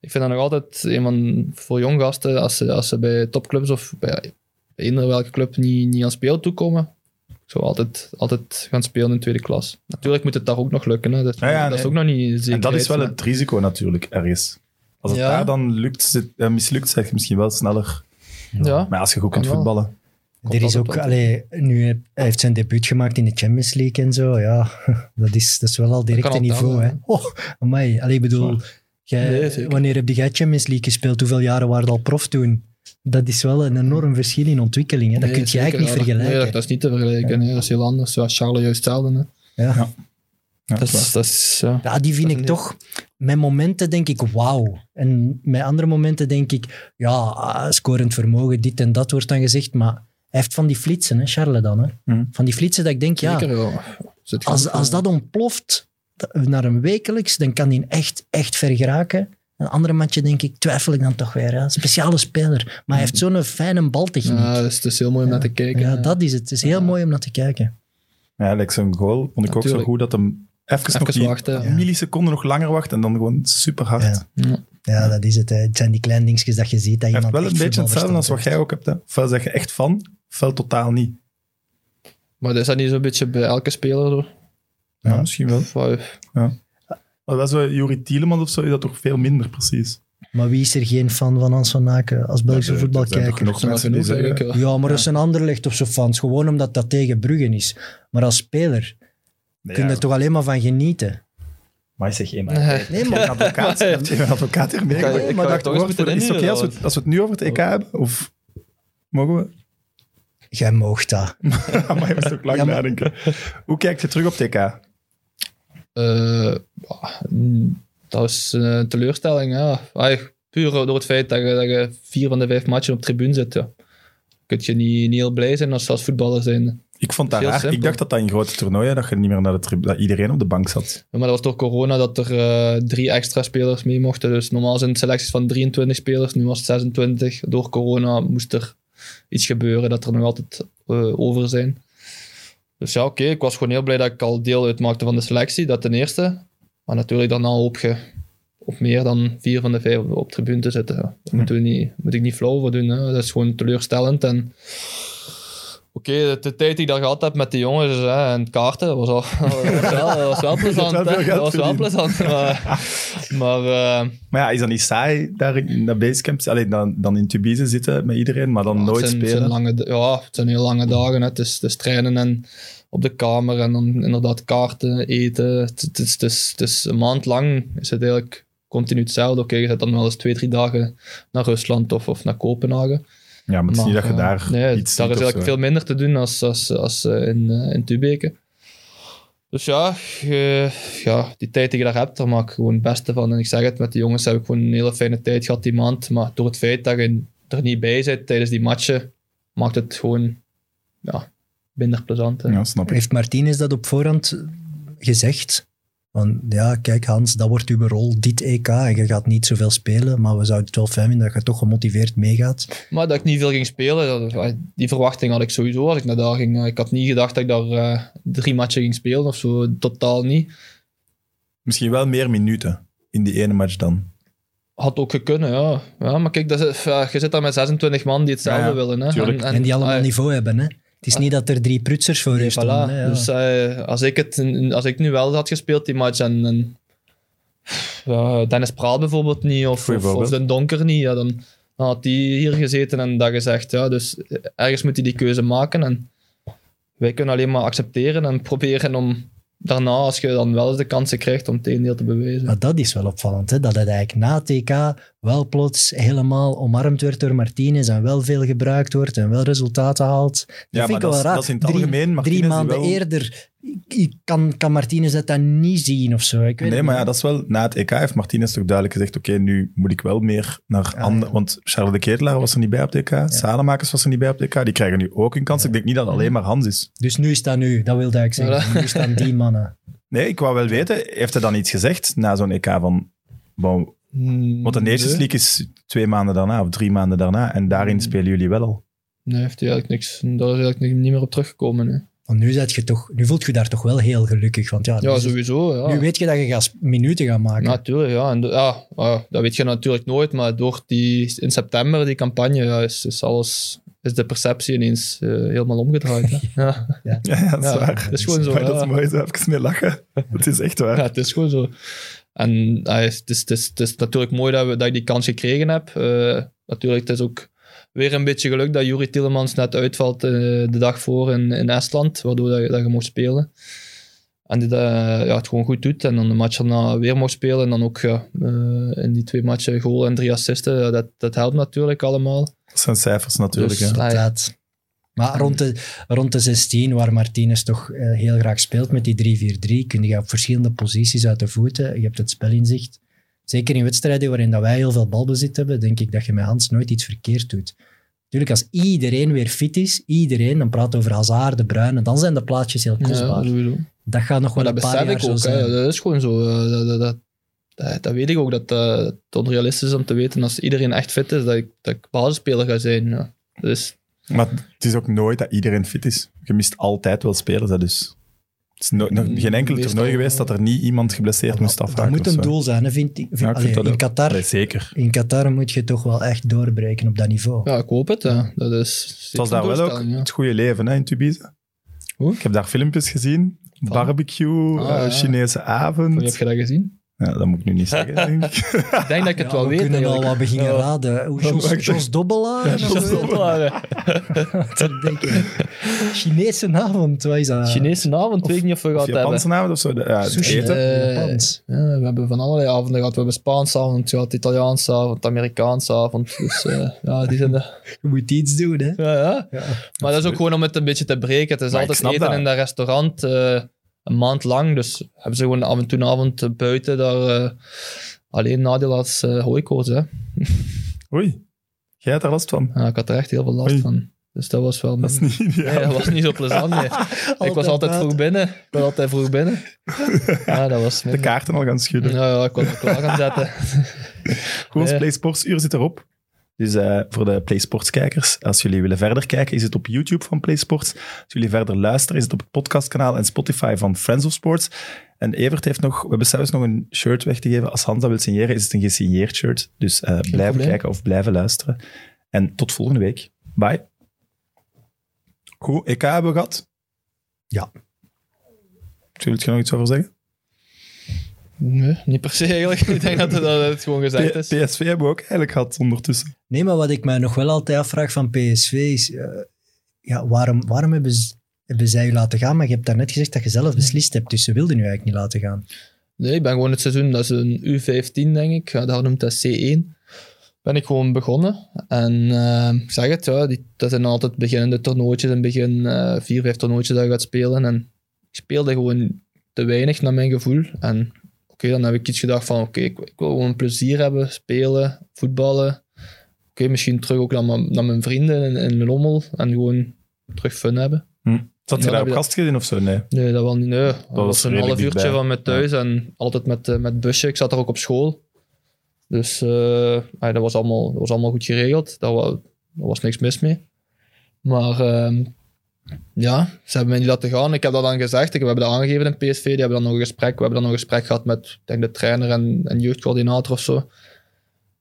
ik vind dat nog altijd een van, voor jong gasten, als ze, als ze bij topclubs of bij, bij eender welke club niet, niet aan spelen toekomen, ik zou altijd, altijd gaan spelen in tweede klas. Natuurlijk moet het daar ook nog lukken. Hè. Dat, Ja, ja, dat nee. is ook nog niet zeker. En dat is wel het risico natuurlijk, ergens. Als het Ja. daar dan lukt, zit- eh, mislukt, zeg je misschien wel sneller. Ja, Maar als je goed Kan kunt wel. voetballen. Er is ook, allee, nu hij heeft zijn debuut gemaakt in de Champions League en zo. Ja, dat is, dat is wel al direct een niveau. Hè. hè. Oh, amai. Allee, ik bedoel, jij- Nee, wanneer heb jij Champions League gespeeld? Hoeveel jaren waren al prof toen? Dat is wel een enorm verschil in ontwikkeling. Hè. Dat kun je eigenlijk niet vergelijken. Nee, dat, is niet te vergelijken. Nee, dat is heel anders. Zoals Charles juist stelde. Hè. ja. Ja. Ja, Dat is, dat is, ja. Ja, die vind Dat ik toch... Met momenten denk ik, wauw. En met andere momenten denk ik, ja, scorend vermogen, dit en dat wordt dan gezegd. Maar heeft van die flitsen, hè, Charles dan. Hè. Mhm. Van die flitsen dat ik denk, ja, Zeker, ja. Zit als, als dat ontploft naar een wekelijks, dan kan die echt, echt ver geraken. Een andere matje denk ik, twijfel ik dan toch weer. Ja. Speciale speler. Maar hij heeft zo'n fijne baltechniek. Ja, het is, het is heel mooi om naar te kijken. Ja, hè. dat is het. Het is heel mooi om naar te kijken. Ja, like zo'n goal vond ik ook zo goed dat hem even, nog Even die wachten. Ja. milliseconden nog langer wacht en dan gewoon super hard. Ja. Ja. Ja, dat is het. Hè. Het zijn die kleine dingetjes dat je ziet. Dat iemand wel een beetje voetbal hetzelfde als wat jij ook hebt. Hè. Ofwel zeg je echt van, ofwel totaal niet. Maar is dat niet zo'n beetje bij elke speler zo? Ja, Ja. misschien wel. Of, eh, Maar wel zo, Juri Tielemans of zo, is dat toch veel minder precies. Maar wie is er geen fan van Hans van Aken als Belgische Ja, toch voetbalkijker? er. Ja, maar dat is een ander licht of zo fans. Gewoon omdat dat tegen Bruggen is. Maar als speler je ja, er toch alleen maar van genieten. Maar zeg je maar. Nee. Nee, Een maar advocaat, heeft je een advocaat hier Ik ik Maar dacht, toch is het oké als, we- als we het nu over het EK hebben? Of mogen we? jij moogt dat. maar je moest ook lang Ja, maar- nadenken. Hoe kijk je terug op het EK? eh, mm, dat is een teleurstelling. Ja. Puur door het feit dat je, dat je vier van de vijf matchen op tribune zit. Ja. Kun je niet, niet heel blij zijn als als voetballer zijn. Ik vond dat raar. Ik dacht dat dat in grote toernooien, dat je niet meer naar de dat iedereen op de bank zat. Ja, maar dat was door corona dat er eh, drie extra spelers mee mochten. Dus normaal zijn het selecties van 23 spelers, nu was het 26. Door corona moest er iets gebeuren dat er nog altijd eh, over zijn. Dus ja, oké, ik was gewoon heel blij dat ik al deel uitmaakte van de selectie, dat ten eerste. Maar natuurlijk daarna hoop je op meer dan vier van de vijf op, op tribune te zitten. Ja. Daar niet, moet ik niet flauw voor doen. Hè. Dat is gewoon teleurstellend. En Oké, de, de tijd die ik daar gehad heb met de jongens hè, en kaarten, dat was, al, dat was wel, dat was wel plezant. Dat was wel plezant. Maar, maar eh, Maar ja, is dat niet saai, daar in dat basecamp? Alleen dan, dan in Tubize zitten met iedereen, maar dan ja, nooit het zijn, het spelen? zijn lange, ja, het zijn heel lange dagen. Hè. Het, is, het is trainen en op de kamer en dan inderdaad kaarten, eten. Het, het is, het, is, het is een maand lang is het eigenlijk continu hetzelfde. Oké, je zit dan wel eens twee, drie dagen naar Rusland of, of naar Kopenhagen. Ja, maar het is niet dat je eh, daar nee, iets daar is eigenlijk zo. veel minder te doen als, als, als eh, in, eh, in Tubeke. Dus ja, je- ja, die tijd die je daar hebt, daar maak ik gewoon het beste van. En ik zeg het, met de jongens heb ik gewoon een hele fijne tijd gehad die maand. Maar door het feit dat je er niet bij zit tijdens die matchen, maakt het gewoon ja, minder plezant. hè. Ja, snap ik. Heeft Martinez dat op voorhand gezegd? Van ja, kijk Hans, dat wordt uw rol, dit EK. En je gaat niet zoveel spelen, maar we zouden het wel fijn vinden dat je toch gemotiveerd meegaat. Maar dat ik niet veel ging spelen, dat- die verwachting had ik sowieso als ik naar daar ging. Ik had niet gedacht dat ik daar eh, drie matchen ging spelen of zo, totaal niet. Misschien wel meer minuten in die ene match dan. Had ook gekunnen, ja. ja maar kijk, dat is, je zit daar met 26 man die hetzelfde Ja, ja, willen. Hè. tuurlijk. En die allemaal ah, niveau hebben. Hè? Het is niet dat er drie prutsers voor je voilà. ja. Dus eh, als, ik het, als ik nu wel had gespeeld, die match, en, en ja, Dennis Praal bijvoorbeeld niet, of, of. Den Donker niet, ja, dan, dan had die hier gezeten en dat gezegd. Ja, dus ergens moet hij die keuze maken. En wij kunnen alleen maar accepteren en proberen om daarna, als je dan wel eens de kansen krijgt, om het tegendeel te bewijzen. Maar dat is wel opvallend, hè? dat het eigenlijk na het TK wel plots helemaal omarmd werd door Martinez en wel veel gebruikt wordt en wel resultaten haalt. Dat Ja, vind maar ik wel is- raar. dat is in het drie, algemeen Martinez drie maanden wel- eerder ik- kan, kan Martinez dat dan niet zien of zo. Ik weet Nee, maar ja, dat is wel... Na het EK heeft Martinez toch duidelijk gezegd, oké, nu moet ik wel meer naar Ah, andere... ja. Want Charles de Ketelaar was er niet bij op het EK, Salemakers was er niet bij op het EK, die krijgen nu ook een kans. Ik denk niet dat het alleen maar Hans is. Dus nu is dat nu, dat wilde ik zeggen. Voilà. Nu staan die mannen. Nee, ik wou wel weten, heeft hij dan iets gezegd na zo'n EK van... bon, want de Nations. League is twee maanden daarna of drie maanden daarna en daarin Hmm. spelen jullie wel al. Nee, heeft hij eigenlijk niks. Daar is eigenlijk niet meer op teruggekomen. Hè. Want nu, zet je toch, nu voelt je daar toch wel heel gelukkig. Want ja, het- sowieso. Ja. nu weet je dat je gaat minuten gaat maken. Natuurlijk, ja. En ja, dat weet je natuurlijk nooit, maar door die, in september, die campagne, ja, is, is alles, is de perceptie ineens eh, helemaal omgedraaid. Hè? Ja. Ja, ja, dat is Ja, waar. dat is gewoon zo, Maar dat is mooi, zo even mee lachen. Het is echt waar. ja, het is gewoon zo. En eh, het, is, het, is, het is natuurlijk mooi dat, we, dat ik die kans gekregen heb. Eh, natuurlijk, het is ook weer een beetje geluk dat Juri Tielemans net uitvalt eh, de dag voor in, in Estland, waardoor dat, je- dat je mocht spelen. En die dat, ja, het gewoon goed doet. En dan de match erna weer mocht spelen. En dan ook ja, eh, in die twee matchen goal en drie assisten. Dat, dat helpt natuurlijk allemaal. Dat zijn cijfers natuurlijk. Dus-. Ah, ja. Maar rond de, rond de 16, waar Martinez toch eh, heel graag speelt met die 3-4-3, kun je op verschillende posities uit de voeten. Je hebt het spelinzicht. Zeker in wedstrijden waarin dat wij heel veel balbezit hebben, denk ik dat je met Hans nooit iets verkeerd doet. Natuurlijk, als iedereen weer fit is, iedereen, dan praat over Hazard, De Bruyne, dan zijn de plaatjes heel kostbaar. dat gaat nog Maar wel dat een paar jaar ik zo ook. Hè. zijn. Dat is gewoon zo. eh, Dat, dat, dat, dat, dat weet ik ook, dat eh, het onrealistisch is om te weten als iedereen echt fit is, dat ik, dat ik basisspeler ga zijn. Ja. Dus Maar het is ook nooit dat iedereen fit is. Je mist altijd wel spelers, hè, dus... Het is no- nog geen enkel toernooi geweest dat er niet iemand geblesseerd moest dat afraken. moet een doel zijn, hè, vind ik. Vind, Ja, ik vind allee, dat in. Qatar, zeker. in Qatar moet je toch wel echt doorbreken op dat niveau. ja, ik hoop het. Dat is Het was daar wel ook Ja. het goede leven hè, in Tubize. Hoe? Ik heb daar filmpjes gezien. Barbecue, Ah, eh, ja. Chinese avond. Hoe heb je dat gezien? Ja, dat moet ik nu niet zeggen, denk ik. Ik denk dat ik het Ja, wel we weet. kunnen al wat beginnen Ja. raden. Hoe Jos, Dobbelaar? of Jos. Chinese avond, wat is dat? Chinese avond, weet ik niet of we Of gehad hebben. Japanse avond of zo. Ja, Sushi, eten. Eh, Japans. ja, we hebben van allerlei avonden gehad. We hebben Spaanse avond gehad, Italiaanse avond, Amerikaanse avond. Dus eh, ja, die zijn de... Je moet iets doen, hè? Ja, ja. Ja. Maar dat is ook gewoon om het een beetje te breken. Het is Maar altijd eten dat. in dat restaurant eh, een maand lang. Dus hebben ze gewoon af en toe een avond eh, buiten daar eh, alleen nadeel als uh, hooikoorts. Hè. Oei, jij had er last van. Ja, ik had er echt heel veel last Oei. van. Dus dat was wel... Dat is niet ideaal. Nee, dat was niet zo plezant. Nee. ik was altijd vroeg binnen. Ik was altijd vroeg binnen. Ja, dat was... De kaarten al gaan schudden. Ja, ja, ik was er klaar gaan zetten. Goed, Nee. Play Sports uur zit erop. Dus eh, voor de Play Sports kijkers, als jullie willen verder kijken, is het op YouTube van Play Sports. Als jullie verder luisteren, is het op het podcastkanaal en Spotify van Friends of Sports. En Evert heeft nog, we hebben zelfs nog een shirt weg te geven. Als Hans dat wil signeren, is het een gesigneerd shirt. Dus eh, blijven probleem. kijken of blijven luisteren. En tot volgende week. Bye. Goed, EK hebben we gehad. Ja. Zult je nog iets over zeggen? Nee, niet per se eigenlijk. Ik denk dat het, dat het gewoon gezegd is. PSV hebben we ook eigenlijk gehad ondertussen. Nee, maar wat ik mij nog wel altijd afvraag van PSV is... eh, ja, waarom, waarom hebben, ze, hebben zij u laten gaan? Maar je hebt daarnet gezegd dat je zelf beslist hebt, dus ze wilden u eigenlijk niet laten gaan. Nee, ik ben gewoon het seizoen, dat is een U15 denk ik, dat noemt dat C1. Ben ik gewoon begonnen. En eh, ik zeg het, ja, die, dat zijn altijd beginnende toernooitjes. In het begin eh, vier, vijf toernooitjes dat je gaat spelen. En ik speelde gewoon te weinig naar mijn gevoel. En oké, dan heb ik iets gedacht van, oké, ik, ik wil gewoon plezier hebben, spelen, voetballen. Oké, misschien terug ook naar, mijn- naar mijn vrienden in, in Lommel. En gewoon terug fun hebben. Hm. Zat je Ja, daar op gastgezin of zo? Nee. Nee, dat wel niet. Nee. Dat, was was een half uurtje van met thuis en altijd met, eh, met busje. Ik zat daar ook op school. Dus eh, ah, dat, was allemaal, dat was allemaal goed geregeld. Daar was, daar was niks mis mee. Maar ehm, ja, ze hebben mij niet laten gaan. Ik heb dat dan gezegd. Ik, we hebben dat aangegeven in PSV. Die hebben dan nog een gesprek. We hebben dan nog een gesprek gehad met denk, de trainer en, en jeugdcoördinator of zo.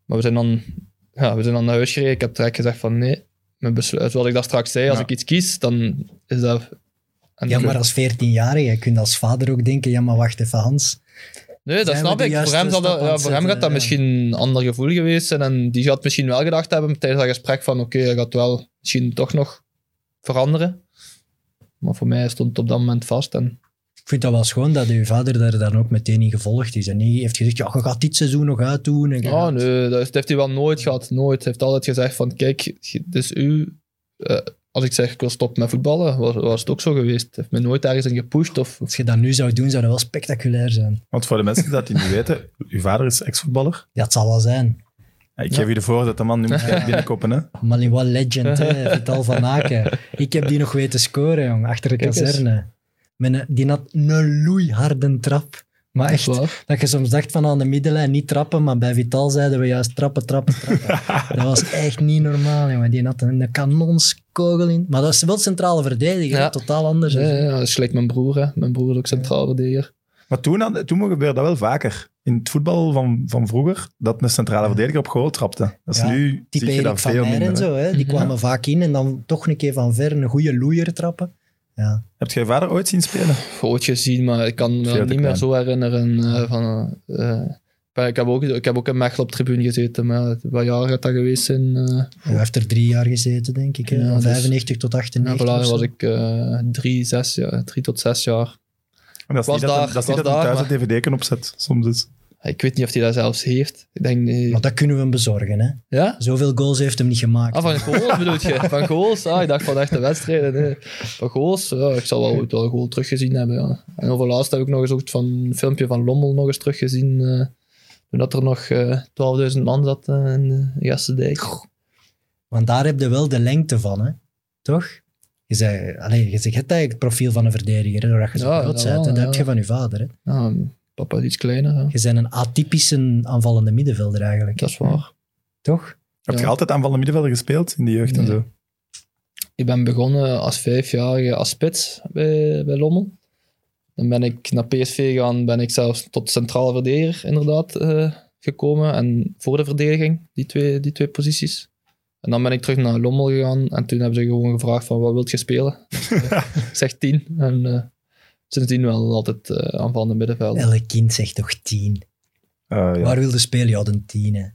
Maar we zijn dan, ja, we zijn dan naar huis gereden. Ik heb direct gezegd van nee. Mijn besluit, zoals ik daar straks zei, als Ja. ik iets kies, dan is dat... en Ja, maar als 14-jarige, je kunt als vader ook denken, ja, maar wacht even, Hans. Nee, dat Zijn snap ik. Voor hem, dat, ja, het voor hem gaat dat ja. misschien een ander gevoel geweest zijn. En die gaat misschien wel gedacht hebben tijdens dat gesprek van oké, hij gaat wel misschien toch nog veranderen. Maar voor mij stond het op dat moment vast. En, Ik vind dat wel schoon dat uw vader daar dan ook meteen in gevolgd is. En niet heeft gezegd, ja, je gaat dit seizoen nog uitdoen. En oh nee, dat heeft hij wel nooit gehad. Nooit. Hij heeft altijd gezegd van kijk, het is u... eh, als ik zeg ik wil stoppen met voetballen, was, was het ook zo geweest. Hij heeft me nooit ergens in gepusht. Of, Als je dat nu zou doen, zou dat wel spectaculair zijn. Want voor de mensen die dat niet weten, uw vader is ex-voetballer. Ja, het zal wel zijn. Ja, ik geef u de voor dat de man nu moet binnenkoppen. Hè? Malinois legend, hè, Vital van Aken. Ik heb die nog weten scoren, jong, achter de kazerne. Een- die had een loeiharde trap. Maar echt, dat je soms dacht van aan de middenlijn niet trappen, maar bij Vital zeiden we juist trappen, trappen, trappen. dat was echt niet normaal, jongen. Die had een, een kanonskogel in. Maar dat is wel centrale verdediger, Ja. totaal anders. Ja, ja, dat is gelijk mijn broer. Hè. Mijn broer is ook centraal verdediger. Maar toen, had- toen gebeurde dat wel vaker. In het voetbal van, van vroeger, dat een centrale verdediger op goal trapte. Dat is Ja, nu, Type zie je dat veel minder. en zo, hè. die kwamen vaak in en dan toch een keer van ver een goede loeier trappen. Ja. Heb je vader ooit zien spelen? Ooit gezien, maar ik kan me niet meer zo herinneren. eh, van, eh, eh, ik, heb ook, ik heb ook in Mechelen op tribune gezeten, maar wat jaar gaat dat geweest zijn? Hij heeft er drie jaar gezeten, denk ik. Hè. Ja, Van dus- 95 tot ja, 98. voilà, of zo. was ik eh, drie, zes jaar, drie tot zes jaar. Dat is Was niet dat, daar, een- dat, is was niet dat een daar, thuis een dvd kan opzet. Soms is. Ik weet niet of hij dat zelfs heeft. Ik denk, eh, Maar dat kunnen we hem bezorgen. Hè. ja? Zoveel goals heeft hem niet gemaakt. Ah, van goals bedoel je? Van goals? Ah, ik dacht van echte wedstrijden. Nee. Van goals? Ja, ik zal wel ooit wel een goal teruggezien hebben. Ja. En overlaatst heb ik nog eens ook van een filmpje van Lommel nog eens teruggezien. eh toen dat er nog eh 12.000 man zat in de eerste dijk. Want daar heb je wel de lengte van, hè? toch? Je, zei, allee, je zegt het eigenlijk het profiel van een verdediger, hè, doordat je zo Ja, groot dat bent. Dat ja. heb je van je vader. Hè. Ja, papa is iets kleiner. Ja. Je bent een atypische aanvallende middenvelder eigenlijk. Dat is waar. Toch? Heb je altijd aanvallende middenvelder gespeeld in de jeugd en zo? Ik ben begonnen als vijfjarige als spits bij, bij Lommel. Dan ben ik naar PSV gegaan, ben ik zelfs tot centrale verdediger inderdaad eh, gekomen. En voor de verdediging, die twee, die twee posities. En dan ben ik terug naar Lommel gegaan en toen hebben ze gewoon gevraagd van wat wilt je spelen? ik zeg tien. En eh, sindsdien wel altijd eh aanvallende middenveld. Elk kind zegt toch tien. Eh, ja. Waar wilde spelen? Ja, een tien. Hè.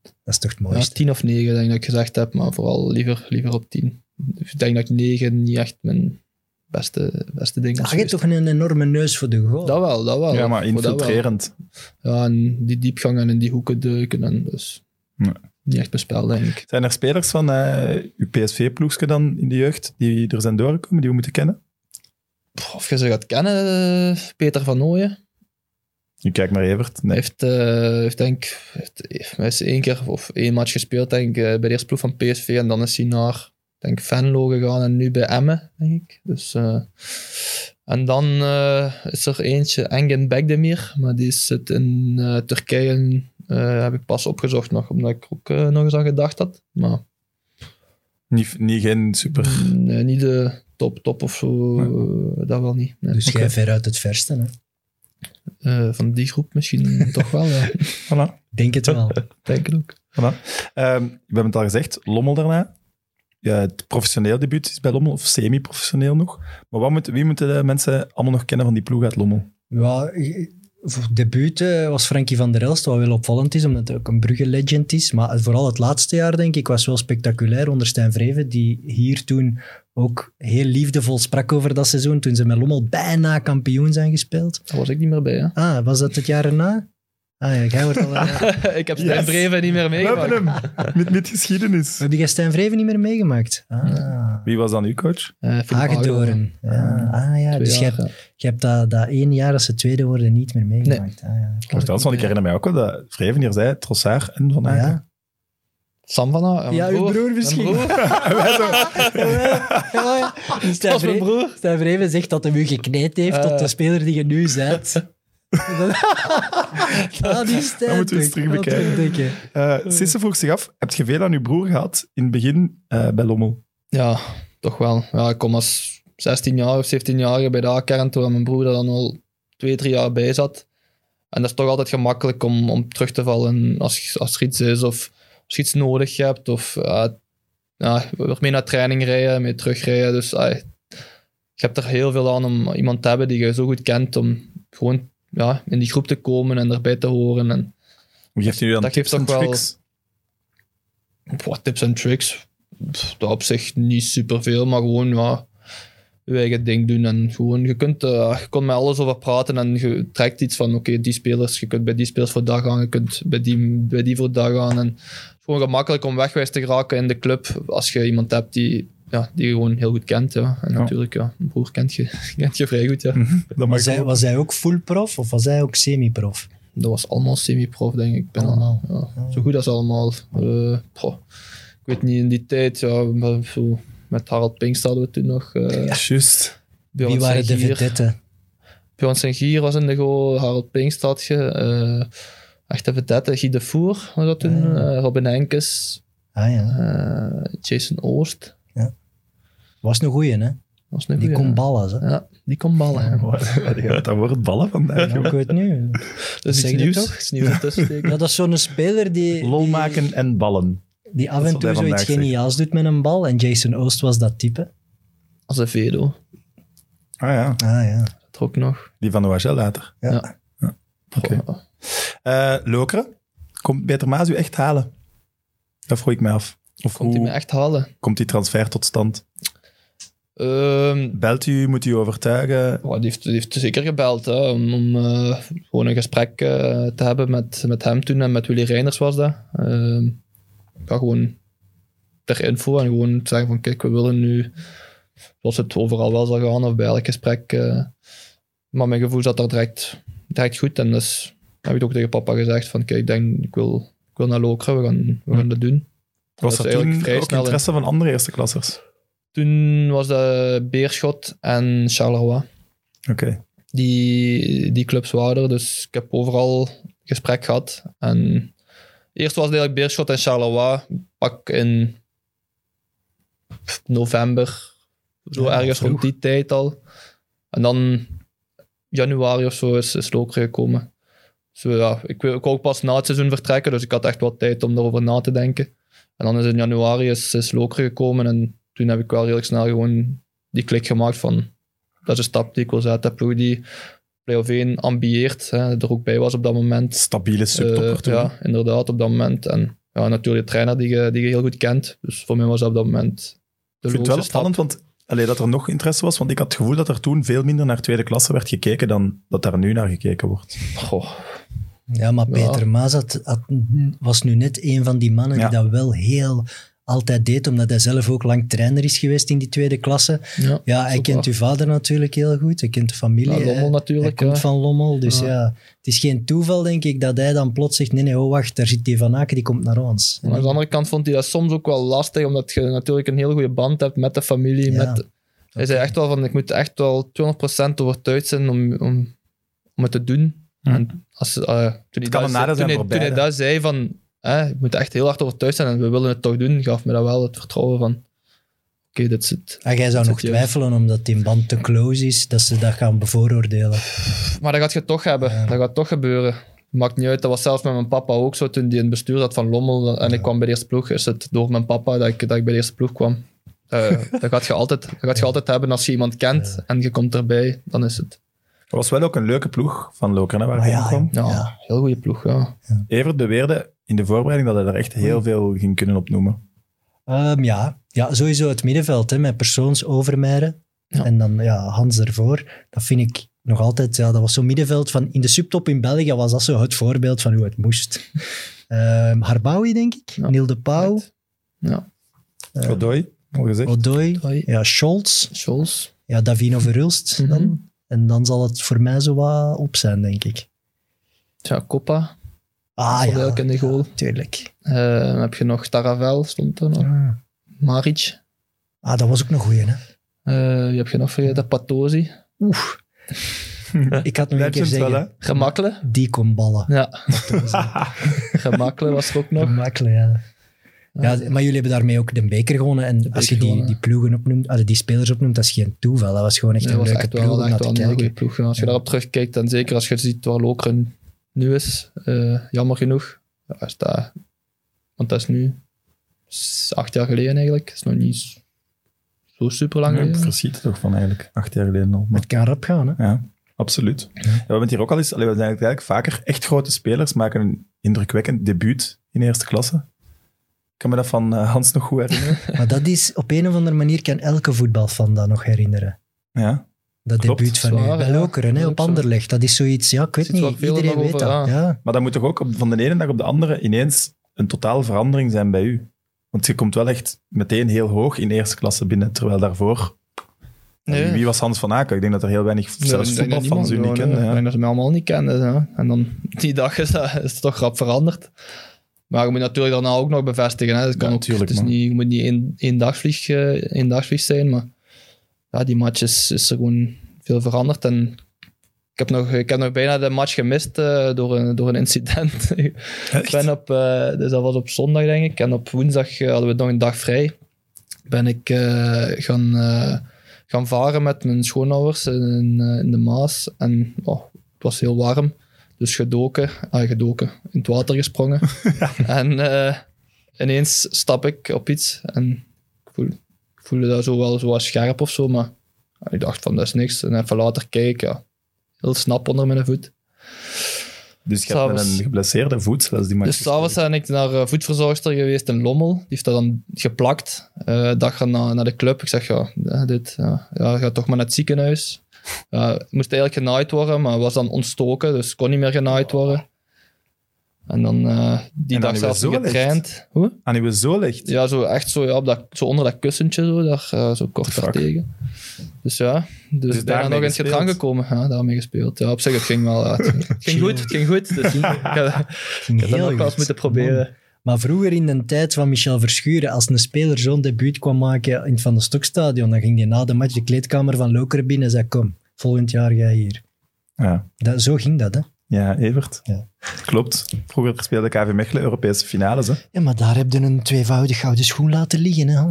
Dat is toch het Ja, mooiste. tien of negen denk ik dat ik gezegd heb, maar vooral liever, liever op tien. Ik denk dat ik negen niet echt mijn beste, beste ding is je hebt toch een enorme neus voor de goal? Dat wel, dat wel. ja, maar infiltrerend. Ja, en die diepgang en in die hoeken duiken. En dus Nee. Niet echt bespeld, denk ik. Zijn er spelers van eh uw PSV-ploegje dan in de jeugd die er zijn doorgekomen, die we moeten kennen? Of je ze gaat kennen, Peter van Nooyen. Je kijkt naar Evert. Nee. heeft, eh, heeft denk ik, heeft, hij is één keer of één match gespeeld, denk ik, eh, bij de eerste ploeg van PSV. En dan is hij naar, denk ik, Venlo gegaan en nu bij Emmen, denk ik. Dus, en dan is er eentje, Engin Bekdemir, maar die zit in Turkije. Eh, heb ik pas opgezocht nog, omdat ik ook eh, nog eens aan gedacht had. Maar Niet, niet geen super... Nee, niet de top, top of zo. eh, dat wel niet. Nee. Dus Oké. jij veruit het verste. Hè? Eh, van die groep misschien toch wel, ja. Voilà. Ik Denk het wel. Denk ik ook. voilà. Ehm, we hebben het al gezegd, Lommel daarna. Ja, het professioneel debuut is bij Lommel, of semi-professioneel nog. Maar wat moet, wie moeten de mensen allemaal nog kennen van die ploeg uit Lommel? Ja, debuut eh, was Frankie van der Elst, wat wel opvallend is, omdat hij ook een Brugge-legend is. Maar vooral het laatste jaar, denk ik, was wel spectaculair onder Stijn Vreven, die hier toen ook heel liefdevol sprak over dat seizoen, toen ze met Lommel bijna kampioen zijn gespeeld. Daar was ik niet meer bij, hè. Ah, was dat het jaar erna? Ah ja, jij wordt al... eh, ik heb Stijn Yes. Breven niet meer We hebben meegemaakt. hem! Met, met geschiedenis. Heb jij Stijn Vreven niet meer meegemaakt? Ah, Wie was dan uw coach? Eh, Hagedoren. Ja, ah ja, Twee dus je jaar, hebt, ja. je hebt dat, dat één jaar dat ze tweede worden niet meer meegemaakt. Ah, ja. Trouwens, want ik herinner mij ook wel dat Vreven hier zei, Trossard en Van Aken. Ja. Sam van Aken. Ja, uw broer Mijn misschien. broer. Ja, ja. Dat Stijn was mijn Vre- broer. Stijn Vreven zegt dat hij u gekneed heeft Eh. tot de speler die je nu bent. Ah, die Stijn. Dat moeten we eens terug bekijken. Eh, Sisse vroeg zich af, heb je veel aan uw broer gehad in het begin eh, bij Lommel? Ja, toch wel. Ja, ik kom als 16 jaar of 17 jaar bij de A-kern, terwijl mijn broer er dan al twee, drie jaar bij zat. En dat is toch altijd gemakkelijk om, om terug te vallen als, als er iets is of als je iets nodig hebt. Of eh, ja, mee naar training rijden, mee terugrijden. Dus ah, je hebt er heel veel aan om iemand te hebben die je zo goed kent, om gewoon ja, in die groep te komen en erbij te horen. En, Hoe geeft u dan Dat tips geeft en toch wel- tricks? Wat tips en tricks? Pff, dat op zich niet superveel, maar gewoon ja, je eigen ding doen. En gewoon, je kunt eh, je kon met alles over praten en je trekt iets van, oké, die spelers, je kunt bij die spelers voor dag gaan, je kunt bij die, bij die voor dag gaan. En het is gewoon gemakkelijk om wegwijs te geraken in de club als je iemand hebt die, ja, die je gewoon heel goed kent. Ja. En Ja. natuurlijk, ja, mijn broer kent je, kent je vrij goed. Ja. Dat mag Was hij, was hij ook full prof of was hij ook semi-prof? Dat was allemaal semi-prof, denk ik. Ben al- Allemaal. ja, zo goed als allemaal. Eh, ik weet niet, in die tijd, ja, zo, met Harald Pinkst hadden we toen nog. eh Juist. Björn Wie waren de vedetten? Bjorn Sengier was in de goal, Harold Pinkstad, uh, echt even dat, Guy de Voer was dat toen, Ah. eh, Robin Henkes, Ah ja, eh, Jason Oost. Was een goeie, hè? Was een Die kon ballen, hè? Ja, die kon ballen. Wat dat wordt ballen vandaag, Ja, ik weet nu. Dat is Zeg iets je nieuws. toch? Iets nieuws ertussen steken. Ja, dat is zo'n speler die, Lol die, maken en ballen. die af Dat is en toe zoiets zegt. geniaals doet met een bal. En Jason Oost was dat type. Als een Vedo. Ah ja, Ah ja. Dat ook nog. die van Oagel later. Ja. Ja. Oké. Goh, Eh Lokeren, komt Peter Maas u echt halen? Dat vroeg ik me af. Of Komt hij me echt halen? komt die transfer tot stand? Ehm, Belt u, moet u overtuigen? Ja, die, heeft, die heeft zeker gebeld hè, om, om eh, gewoon een gesprek eh, te hebben met, met hem toen en met Willy Reiners was dat. Ehm ja, gewoon ter info en gewoon zeggen van kijk, we willen nu, zoals het overal wel zal gaan, of bij elk gesprek. eh, maar mijn gevoel zat daar direct, direct goed en dus heb ik ook tegen papa gezegd van kijk, ik denk, ik wil, ik wil naar Lokeren, we gaan, we gaan dat doen. Was Dat er eigenlijk vrij ook snel in. interesse van andere eerste klassers? Toen was dat Beerschot en Charleroi. Oké. die, die clubs waren er. Dus ik heb overal gesprek gehad. En eerst was het eigenlijk Beerschot en Charleroi. Pak in november, zo Ja, ergens rond die tijd al. En dan januari of zo is, is Lokeren gekomen. Dus ja, ik, wil- ik ook pas na het seizoen vertrekken, dus ik had echt wat tijd om erover na te denken. En dan is in januari is, is Lokeren gekomen en toen heb ik wel redelijk snel gewoon die klik gemaakt van dat is een stap die ik wil zetten. Ploeg die play-off 1 ambieert, hè, er ook bij was op dat moment. Stabiele subtopper Eh, toen. ja, inderdaad, op dat moment. En ja, natuurlijk de trainer die je, die je heel goed kent. Dus voor mij was dat op dat moment de ik vind het wel opvallend, want allee, dat er nog interesse was, want ik had het gevoel dat er toen veel minder naar tweede klasse werd gekeken dan dat daar nu naar gekeken wordt. Goh, Ja, maar Ja. Peter Maas had, had- was nu net een van die mannen Ja. die dat wel heel altijd deed, omdat hij zelf ook lang trainer is geweest in die tweede klasse. ja. Ja, hij kent waar. uw vader natuurlijk heel goed. Hij kent de familie. Ja, Lommel natuurlijk, Hij komt ja. van Lommel. Dus ja. Ja. het is geen toeval, denk ik, dat hij dan plots zegt: nee, nee, oh wacht, daar zit die Van Aken, die komt naar ons. Maar aan de andere kant vond hij dat soms ook wel lastig, omdat je natuurlijk een heel goede band hebt met de familie. Ja. Met, hij zei echt wel van, ik moet echt wel 200% overtuigd zijn om, om, om het te doen. En als, eh, toen hij, dat, toen hij, toen dat zei van, hè, ik moet echt heel hard overtuigd zijn en we willen het toch doen, gaf me dat wel het vertrouwen van, oké, dit is het. En jij zou nog twijfelen omdat die band te close is, dat ze dat gaan bevooroordelen. Maar dat gaat je toch hebben. Ja. Dat gaat toch gebeuren. Maakt niet uit. Dat was zelfs met mijn papa ook zo. Toen die in het bestuur zat van Lommel en ik kwam bij de eerste ploeg, is het door mijn papa dat ik, dat ik bij de eerste ploeg kwam. Eh, dat, gaat je altijd, dat gaat je altijd hebben als je iemand kent en je komt erbij, dan is het. Er was wel ook een leuke ploeg van Lokeren, waar Maar hij ja, in kwam. Ja, Ja. heel goede ploeg. Ja. Evert beweerde in de voorbereiding dat hij er echt heel veel ging kunnen opnoemen. Ehm, ja. ja, sowieso het middenveld, hè, met persoons Overmeijer. Ja. En dan ja, Hans ervoor. Dat vind ik nog altijd, ja, dat was zo'n middenveld van, in de subtop in België was dat zo het voorbeeld van hoe het moest. Ehm Harbawi, denk ik. Ja. Niel de Pauw. Ja. eh, Godoy, al gezegd. Odoi. Hoi. Ja, Scholz. Scholz. Ja, Davino Verhulst Mhm. dan. En dan zal het voor mij zo wat op zijn, denk ik. Ja, Coppa. Ah ja, ook in de goal. tuurlijk. Eh, dan heb je nog Taravel, stond er nog. Maric. Ah, dat was ook een goeie, hè. Eh, wie heb je nog vergeten? Patosi. Oeh. Ik had nog een keer wel, zeggen? Gemakkelen. die kon ballen. Ja, Gemakkelen was er ook nog. Gemakkelijk, ja. Ja, maar jullie hebben daarmee ook de beker gewonnen. En als je die, die ploegen opnoemt, als je die spelers opnoemt, dat is geen toeval. Dat was gewoon echt een leuke echt ploeg wel, om echt naar wel te een heel kijken. goede ploeg. Ja, Als je daarop terugkijkt, en zeker als je ziet waar Lokeren nu is, eh, jammer genoeg, ja, is dat, want dat is nu acht jaar geleden eigenlijk. Dat is nog niet zo super lang Ik geleden. verschiet er toch van eigenlijk, acht jaar geleden al. Maar, Het kan rap gaan, hè. ja, absoluut. Ja, we hebben het hier ook al eens, we zijn eigenlijk vaker echt grote spelers, maken een indrukwekkend debuut in eerste klasse. Ik kan me dat van eh, Hans nog goed herinneren. Maar dat is, op een of andere manier kan elke voetbalfan dat nog herinneren. ja. Dat Klopt, debuut van zwaar, u. Bij ja. Lokeren, is op. Anderlecht. Dat is zoiets, ja, ik weet niet. Iedereen weet over, dat. Ja. Maar dat moet toch ook op, van de ene dag op de andere ineens een totaal verandering zijn bij u? Want je komt wel echt meteen heel hoog in eerste klasse binnen, terwijl daarvoor... Nee. Wie was Hans van Aken? Ik denk dat er heel weinig, Nee, zelfs dat voetbalfans u niemand niet kennen. eh, Ik Ja. denk dat ze mij allemaal niet kenden. Ja. En dan die dag is, dat, is het toch rap veranderd. Maar je moet natuurlijk daarna ook nog bevestigen. Hè. Het, kan Ja, ook, tuurlijk, het is niet, je moet niet één, één, dagvlieg, eh, één dagvlieg zijn. Maar ja, die match is, is er gewoon veel veranderd. En ik heb nog, ik heb nog bijna de match gemist eh, door, een, door een incident. ik ben op, eh, dus dat was op zondag, denk ik. En op woensdag eh, hadden we nog een dag vrij. Ben ik eh, gaan, eh, gaan varen met mijn schoonouders in, eh, in de Maas. En oh, het was heel warm. Dus gedoken, ah, gedoken, in het water gesprongen. En eh, ineens stap ik op iets en ik, voel, ik voelde dat zo wel zo wat scherp of zo, maar ik dacht van dat is niks. En even later kijk, ja, heel snap onder mijn voet. Dus je hebt een geblesseerde voet, zoals die Dus s'avonds ben ik naar eh, voetverzorgster geweest in Lommel. Die heeft dat dan geplakt. Eh dag erna naar de club. Ik zeg, ja, ja, dit, ja, ja, ga toch maar naar het ziekenhuis. Het moest eigenlijk genaaid worden, maar was dan ontstoken, dus kon niet meer genaaid worden. En dan eh, die En dag zelfs getraind. Hoe? Aan uw zo ligt. Ja, zo echt zo, ja, op dat, zo onder dat kussentje, zo, daar, eh, zo kort Fuck. daartegen. Dus ja, dus, Dus bijna daarmee nog in het gedrang gekomen. Ja, daarmee gespeeld. Ja, op zich, het ging wel. ja, het, ging goed, het ging goed. Dus ik had, Ging ik had dat nog wel eens moeten proberen. Maar vroeger in de tijd van Michel Verschuren, als een speler zo'n debuut kwam maken in het Van de Stokstadion, dan ging hij na de match de kleedkamer van Lokeren binnen en zei, kom, volgend jaar je hier. Ja, Dat, zo ging dat, hè. ja Evert. Ja. Klopt. Vroeger speelde KV Mechelen Europese finales. Hè. Ja, maar daar heb je een tweevoudig gouden schoen laten liggen, hè.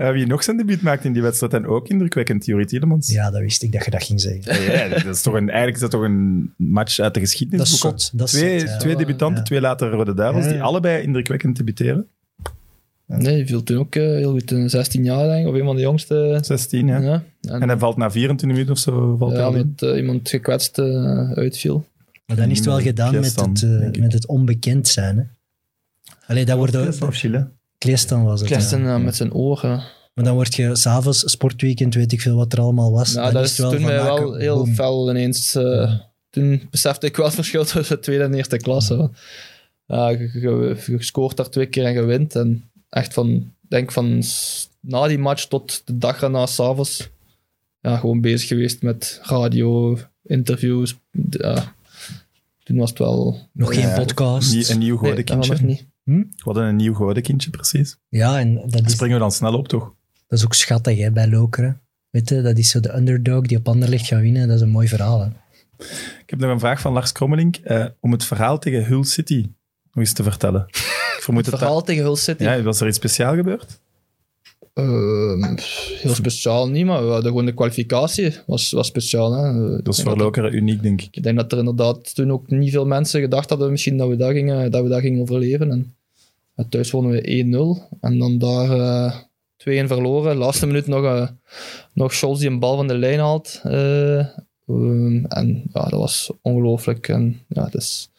Uh, wie nog zijn debuut maakt in die wedstrijd en ook indrukwekkend, Juri Tielemans. Ja, dat wist ik dat je dat ging zeggen. Ja, ja, dat is toch een, eigenlijk is dat toch een match uit de Dat is geschiedenisboeken. zot. Dat is twee, zot, ja. twee debutanten, twee later Rode Duivels, die allebei indrukwekkend debuteren. Nee, die viel toen ook eh, heel goed. in 16 jaar, denk ik, of een van de jongste. 16, ja. Ja. En, En hij valt na 24 minuten of zo. Valt hij ja, met eh, iemand gekwetst eh, uitviel. Maar dan is het wel gedaan met Kleestan, het, eh, met het onbekend zijn, hè. Allee, dat wordt ook... Of Chile. Kleestan was het, ja. eh, met zijn oren. Maar dan word je s'avonds, sportweekend, weet ik veel wat er allemaal was. Ja, dat is wel toen mij wel maken, heel boom. fel ineens. eh, Toen besefte ik wel het verschil tussen tweede en eerste klasse. Ja, je, je- je scoort daar twee keer en je wint. En echt van, denk van na die match tot de dag erna, s'avonds, ja, gewoon bezig geweest met radio, interviews. Ja, toen was het wel... Nog geen Ja, podcast. Nie- Een nieuw Nee, gouden kindje. nog niet. We hadden een nieuw gouden kindje, precies. Ja, en dat is, springen we dan snel op, toch? dat is ook schattig hè, bij Lokeren. Weet je, dat is zo de underdog die op Anderlecht gaat winnen. Dat is een mooi verhaal. Hè. Ik heb nog een vraag van Lars Krommelink. eh, om het verhaal tegen Hull City nog eens te vertellen. Vermoed Het dat verhaal tegen Hull City. Ja, was er iets speciaals gebeurd? Ehm, heel speciaal niet, maar we hadden gewoon de kwalificatie was, was speciaal. Hè. Dat is voor Lokeren uniek, denk ik. Ik denk dat er inderdaad toen ook niet veel mensen gedacht hadden misschien dat we dat gingen, dat we dat gingen overleven. En ja, thuis wonnen we 1-0 en dan daar eh 2-1 verloren. Laatste minuut nog, eh nog Scholz die een bal van de lijn haalt. eh, ehm, en ja, dat was ongelooflijk. En ja, dus,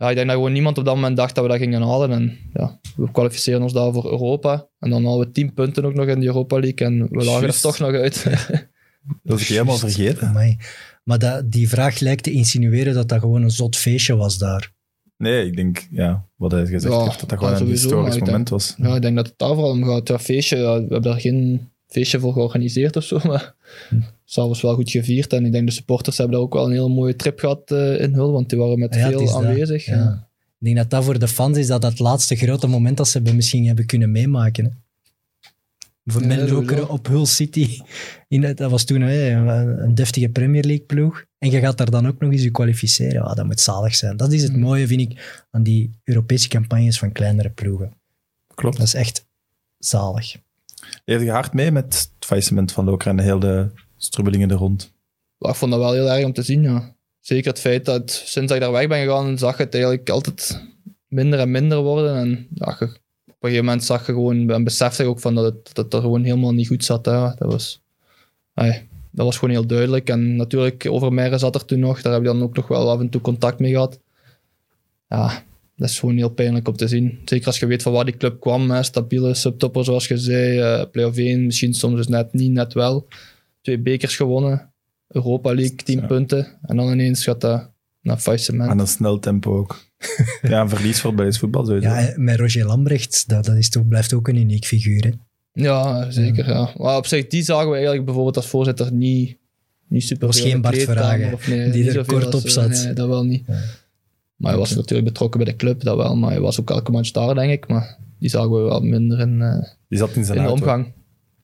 ja, ik denk dat gewoon niemand op dat moment dacht dat we dat gingen halen. En ja, we kwalificeren ons daar voor Europa. En dan halen we 10 punten ook nog in de Europa League. En we lagen Juist. er toch nog uit. Dat was ik helemaal vergeten. Amai. Maar dat, die vraag lijkt te insinueren dat dat gewoon een zot feestje was daar. Nee, ik denk, ja, wat hij gezegd Ja, heeft, dat dat ja, gewoon een historisch moment was. Ja, ik denk dat het daar vooral om gaat. Ja, feestje, ja, we hebben daar geen feestje voor georganiseerd of zo, maar s'avonds wel goed gevierd. En ik denk de supporters hebben daar ook wel een hele mooie trip gehad eh, in Hull, want die waren met Ja, veel dat. aanwezig. Ja. Ja. Ik denk dat dat voor de fans is dat dat laatste grote moment dat ze hebben misschien hebben kunnen meemaken. Hè. Voor. Lokeren op Hull City. In het, dat was toen hè, een deftige Premier League ploeg. En je gaat daar dan ook nog eens je kwalificeren. Ja, dat moet zalig zijn. Dat is het Mm. mooie, vind ik, aan die Europese campagnes van kleinere ploegen. Klopt. Dat is echt zalig. Leefde je hard mee met het faillissement van Lokeren en de hele strubbelingen er rond? Ik vond dat wel heel erg om te zien. Ja. Zeker het feit dat sinds ik daar weg ben gegaan, zag het eigenlijk altijd minder en minder worden. En ja, op een gegeven moment zag je gewoon en besefte je ook van dat het, dat er gewoon helemaal niet goed zat. Hè. Dat, was, ai, dat was gewoon heel duidelijk. En natuurlijk, Overmeijer zat er toen nog. Daar heb je dan ook nog wel af en toe contact mee gehad. Ja, dat is gewoon heel pijnlijk om te zien. Zeker als je weet van waar die club kwam. Stabiele subtopper, zoals je zei. eh play-off 1, misschien soms dus net niet, net wel. Twee bekers gewonnen. Europa League, 10 Ja. punten. En dan ineens gaat dat naar faillissement. Aan een snel tempo ook. ja, een verlies voor Belgisch voetbal sowieso. Ja, met Roger Lambrecht, dat, dat is toch, blijft ook een uniek figuur. Hè. Ja, zeker. Ja. Maar op zich, die zagen we eigenlijk bijvoorbeeld als voorzitter niet, niet super was geen Bart of nee, die er kort als, op eh, zat. Nee, dat wel niet. Ja. Maar hij was natuurlijk betrokken bij de club, dat wel. Maar hij was ook elke match daar, denk ik. Maar die zagen we wel minder in, eh, Die zat in zijn in de auto. omgang.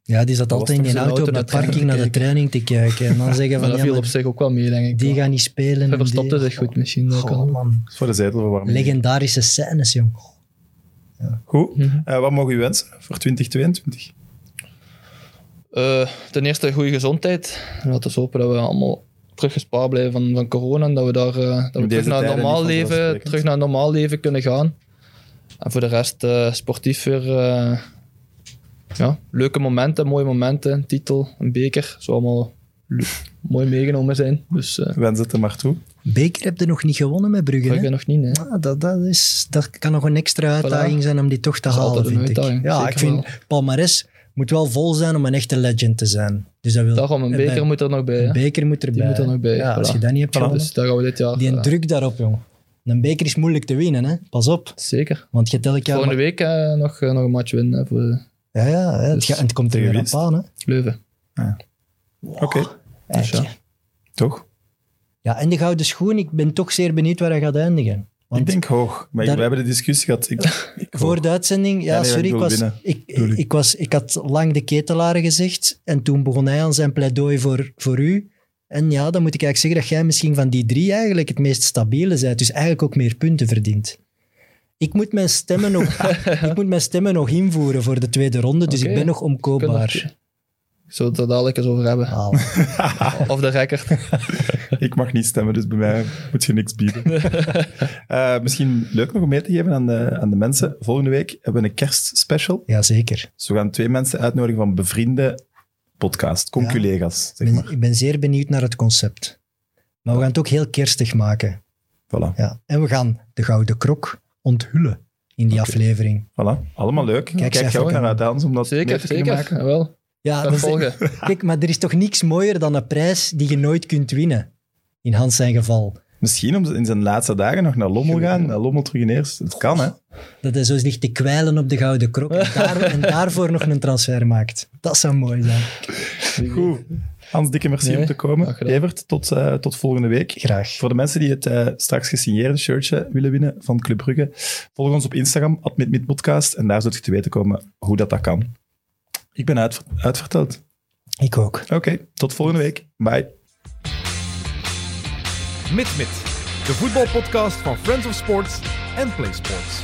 Ja, die zat altijd in die auto op de parking naar de training te kijken. En dan zeggen Maar van, dat ja, viel maar op zich ook wel mee, denk ik. die gaan niet spelen. Hij en verstopte die- zich goed misschien. dat Goh, kan. man. Voor de zetelverwarming. Legendarische scènes, jong. Goed. Mhm. Eh, wat mogen u wensen voor 2022? Eh, ten eerste goede gezondheid. En laten we hopen dat we allemaal terug gespaard blijven van, van corona. En dat we, daar, eh, dat we terug naar een normaal leven, terug naar een normaal leven kunnen gaan. En voor de rest sportief weer eh, ja, leuke momenten, mooie momenten. Een titel, een beker. Zou allemaal le- mooi meegenomen zijn. Dus eh Wens het er maar toe. Beker heb je nog niet gewonnen met Brugge, Brugge hè? nog niet. Hè. Ah, dat, dat, is, dat kan nog een extra uitdaging zijn om die toch te halen, vind ik. Ja, zeker ik vind wel. Palmares moet wel vol zijn om een echte legend te zijn. Dus dat wil, Daarom, een en beker bij- moet er nog bij. een beker moet erbij. moet er nog bij, Ja, als je dat niet hebt Voilà. gewonnen. Dus gaan we dit jaar... Die een eh, druk daarop, jong. Een beker is moeilijk te winnen, hè. Pas op. Zeker. Want je jaar... Volgende week eh, nog, nog een match winnen voor Ja, ja, hè, het, Dus en het komt er tegen weer aan, hè. Leuven. Oké, Dus ja. Eitje. toch? Ja, en de gouden schoen, ik ben toch zeer benieuwd waar hij gaat eindigen. Want ik denk hoog. Maar daar- we hebben de discussie gehad. Ik, ik voor de uitzending, ja, Ja, nee, sorry, ik was, ik, was, ik had lang de ketelaren gezegd en toen begon hij aan zijn pleidooi voor, voor u. En ja, dan moet ik eigenlijk zeggen dat jij misschien van die drie eigenlijk het meest stabiele bent, dus eigenlijk ook meer punten verdient. Ik moet mijn stemmen nog, ik moet mijn stemmen nog invoeren voor de tweede ronde, dus ik ben nog Kunnen omkoopbaar. we- Ik zou het er dadelijk eens over hebben. Of de record. ik mag niet stemmen, dus bij mij moet je niks bieden. Eh, misschien leuk nog om mee te geven aan de, aan de mensen. Volgende week hebben we een kerstspecial. Jazeker. Dus we gaan twee mensen uitnodigen van bevriende podcast, conculega's, zeg Ik maar. ben, ik ben zeer benieuwd naar het concept. Maar we gaan het ook heel kerstig maken. Voilà, Ja. En we gaan de Gouden Krok onthullen in die aflevering. voilà. Allemaal leuk. Kijk, jij ook naar aan. uit, Hans, om dat mee Zeker, te zeker. maken? Jawel. Ja, dat is- kijk, maar er is toch niks mooier dan een prijs die je nooit kunt winnen. In Hans zijn geval. Misschien om in zijn laatste dagen nog naar Lommel gaan, naar Lommel terug in eerst. Het kan, hè? Dat hij zo ligt te kwijlen op de Gouden Krok en, daar, en daarvoor nog een transfer maakt. Dat zou mooi zijn. Goed. Hans, dikke merci Nee, om te komen. Evert, tot, eh, tot volgende week. Graag. Voor de mensen die het eh, straks gesigneerde shirtje willen winnen van Club Brugge, volg ons op Instagram, @midmidpodcast, en daar zult je te weten komen hoe dat, dat kan. Ik ben uitver- uitverteld. Ik ook. Oké, tot volgende week. Bye. Mit Mit, de voetbalpodcast van Friends of Sports en Play Sports.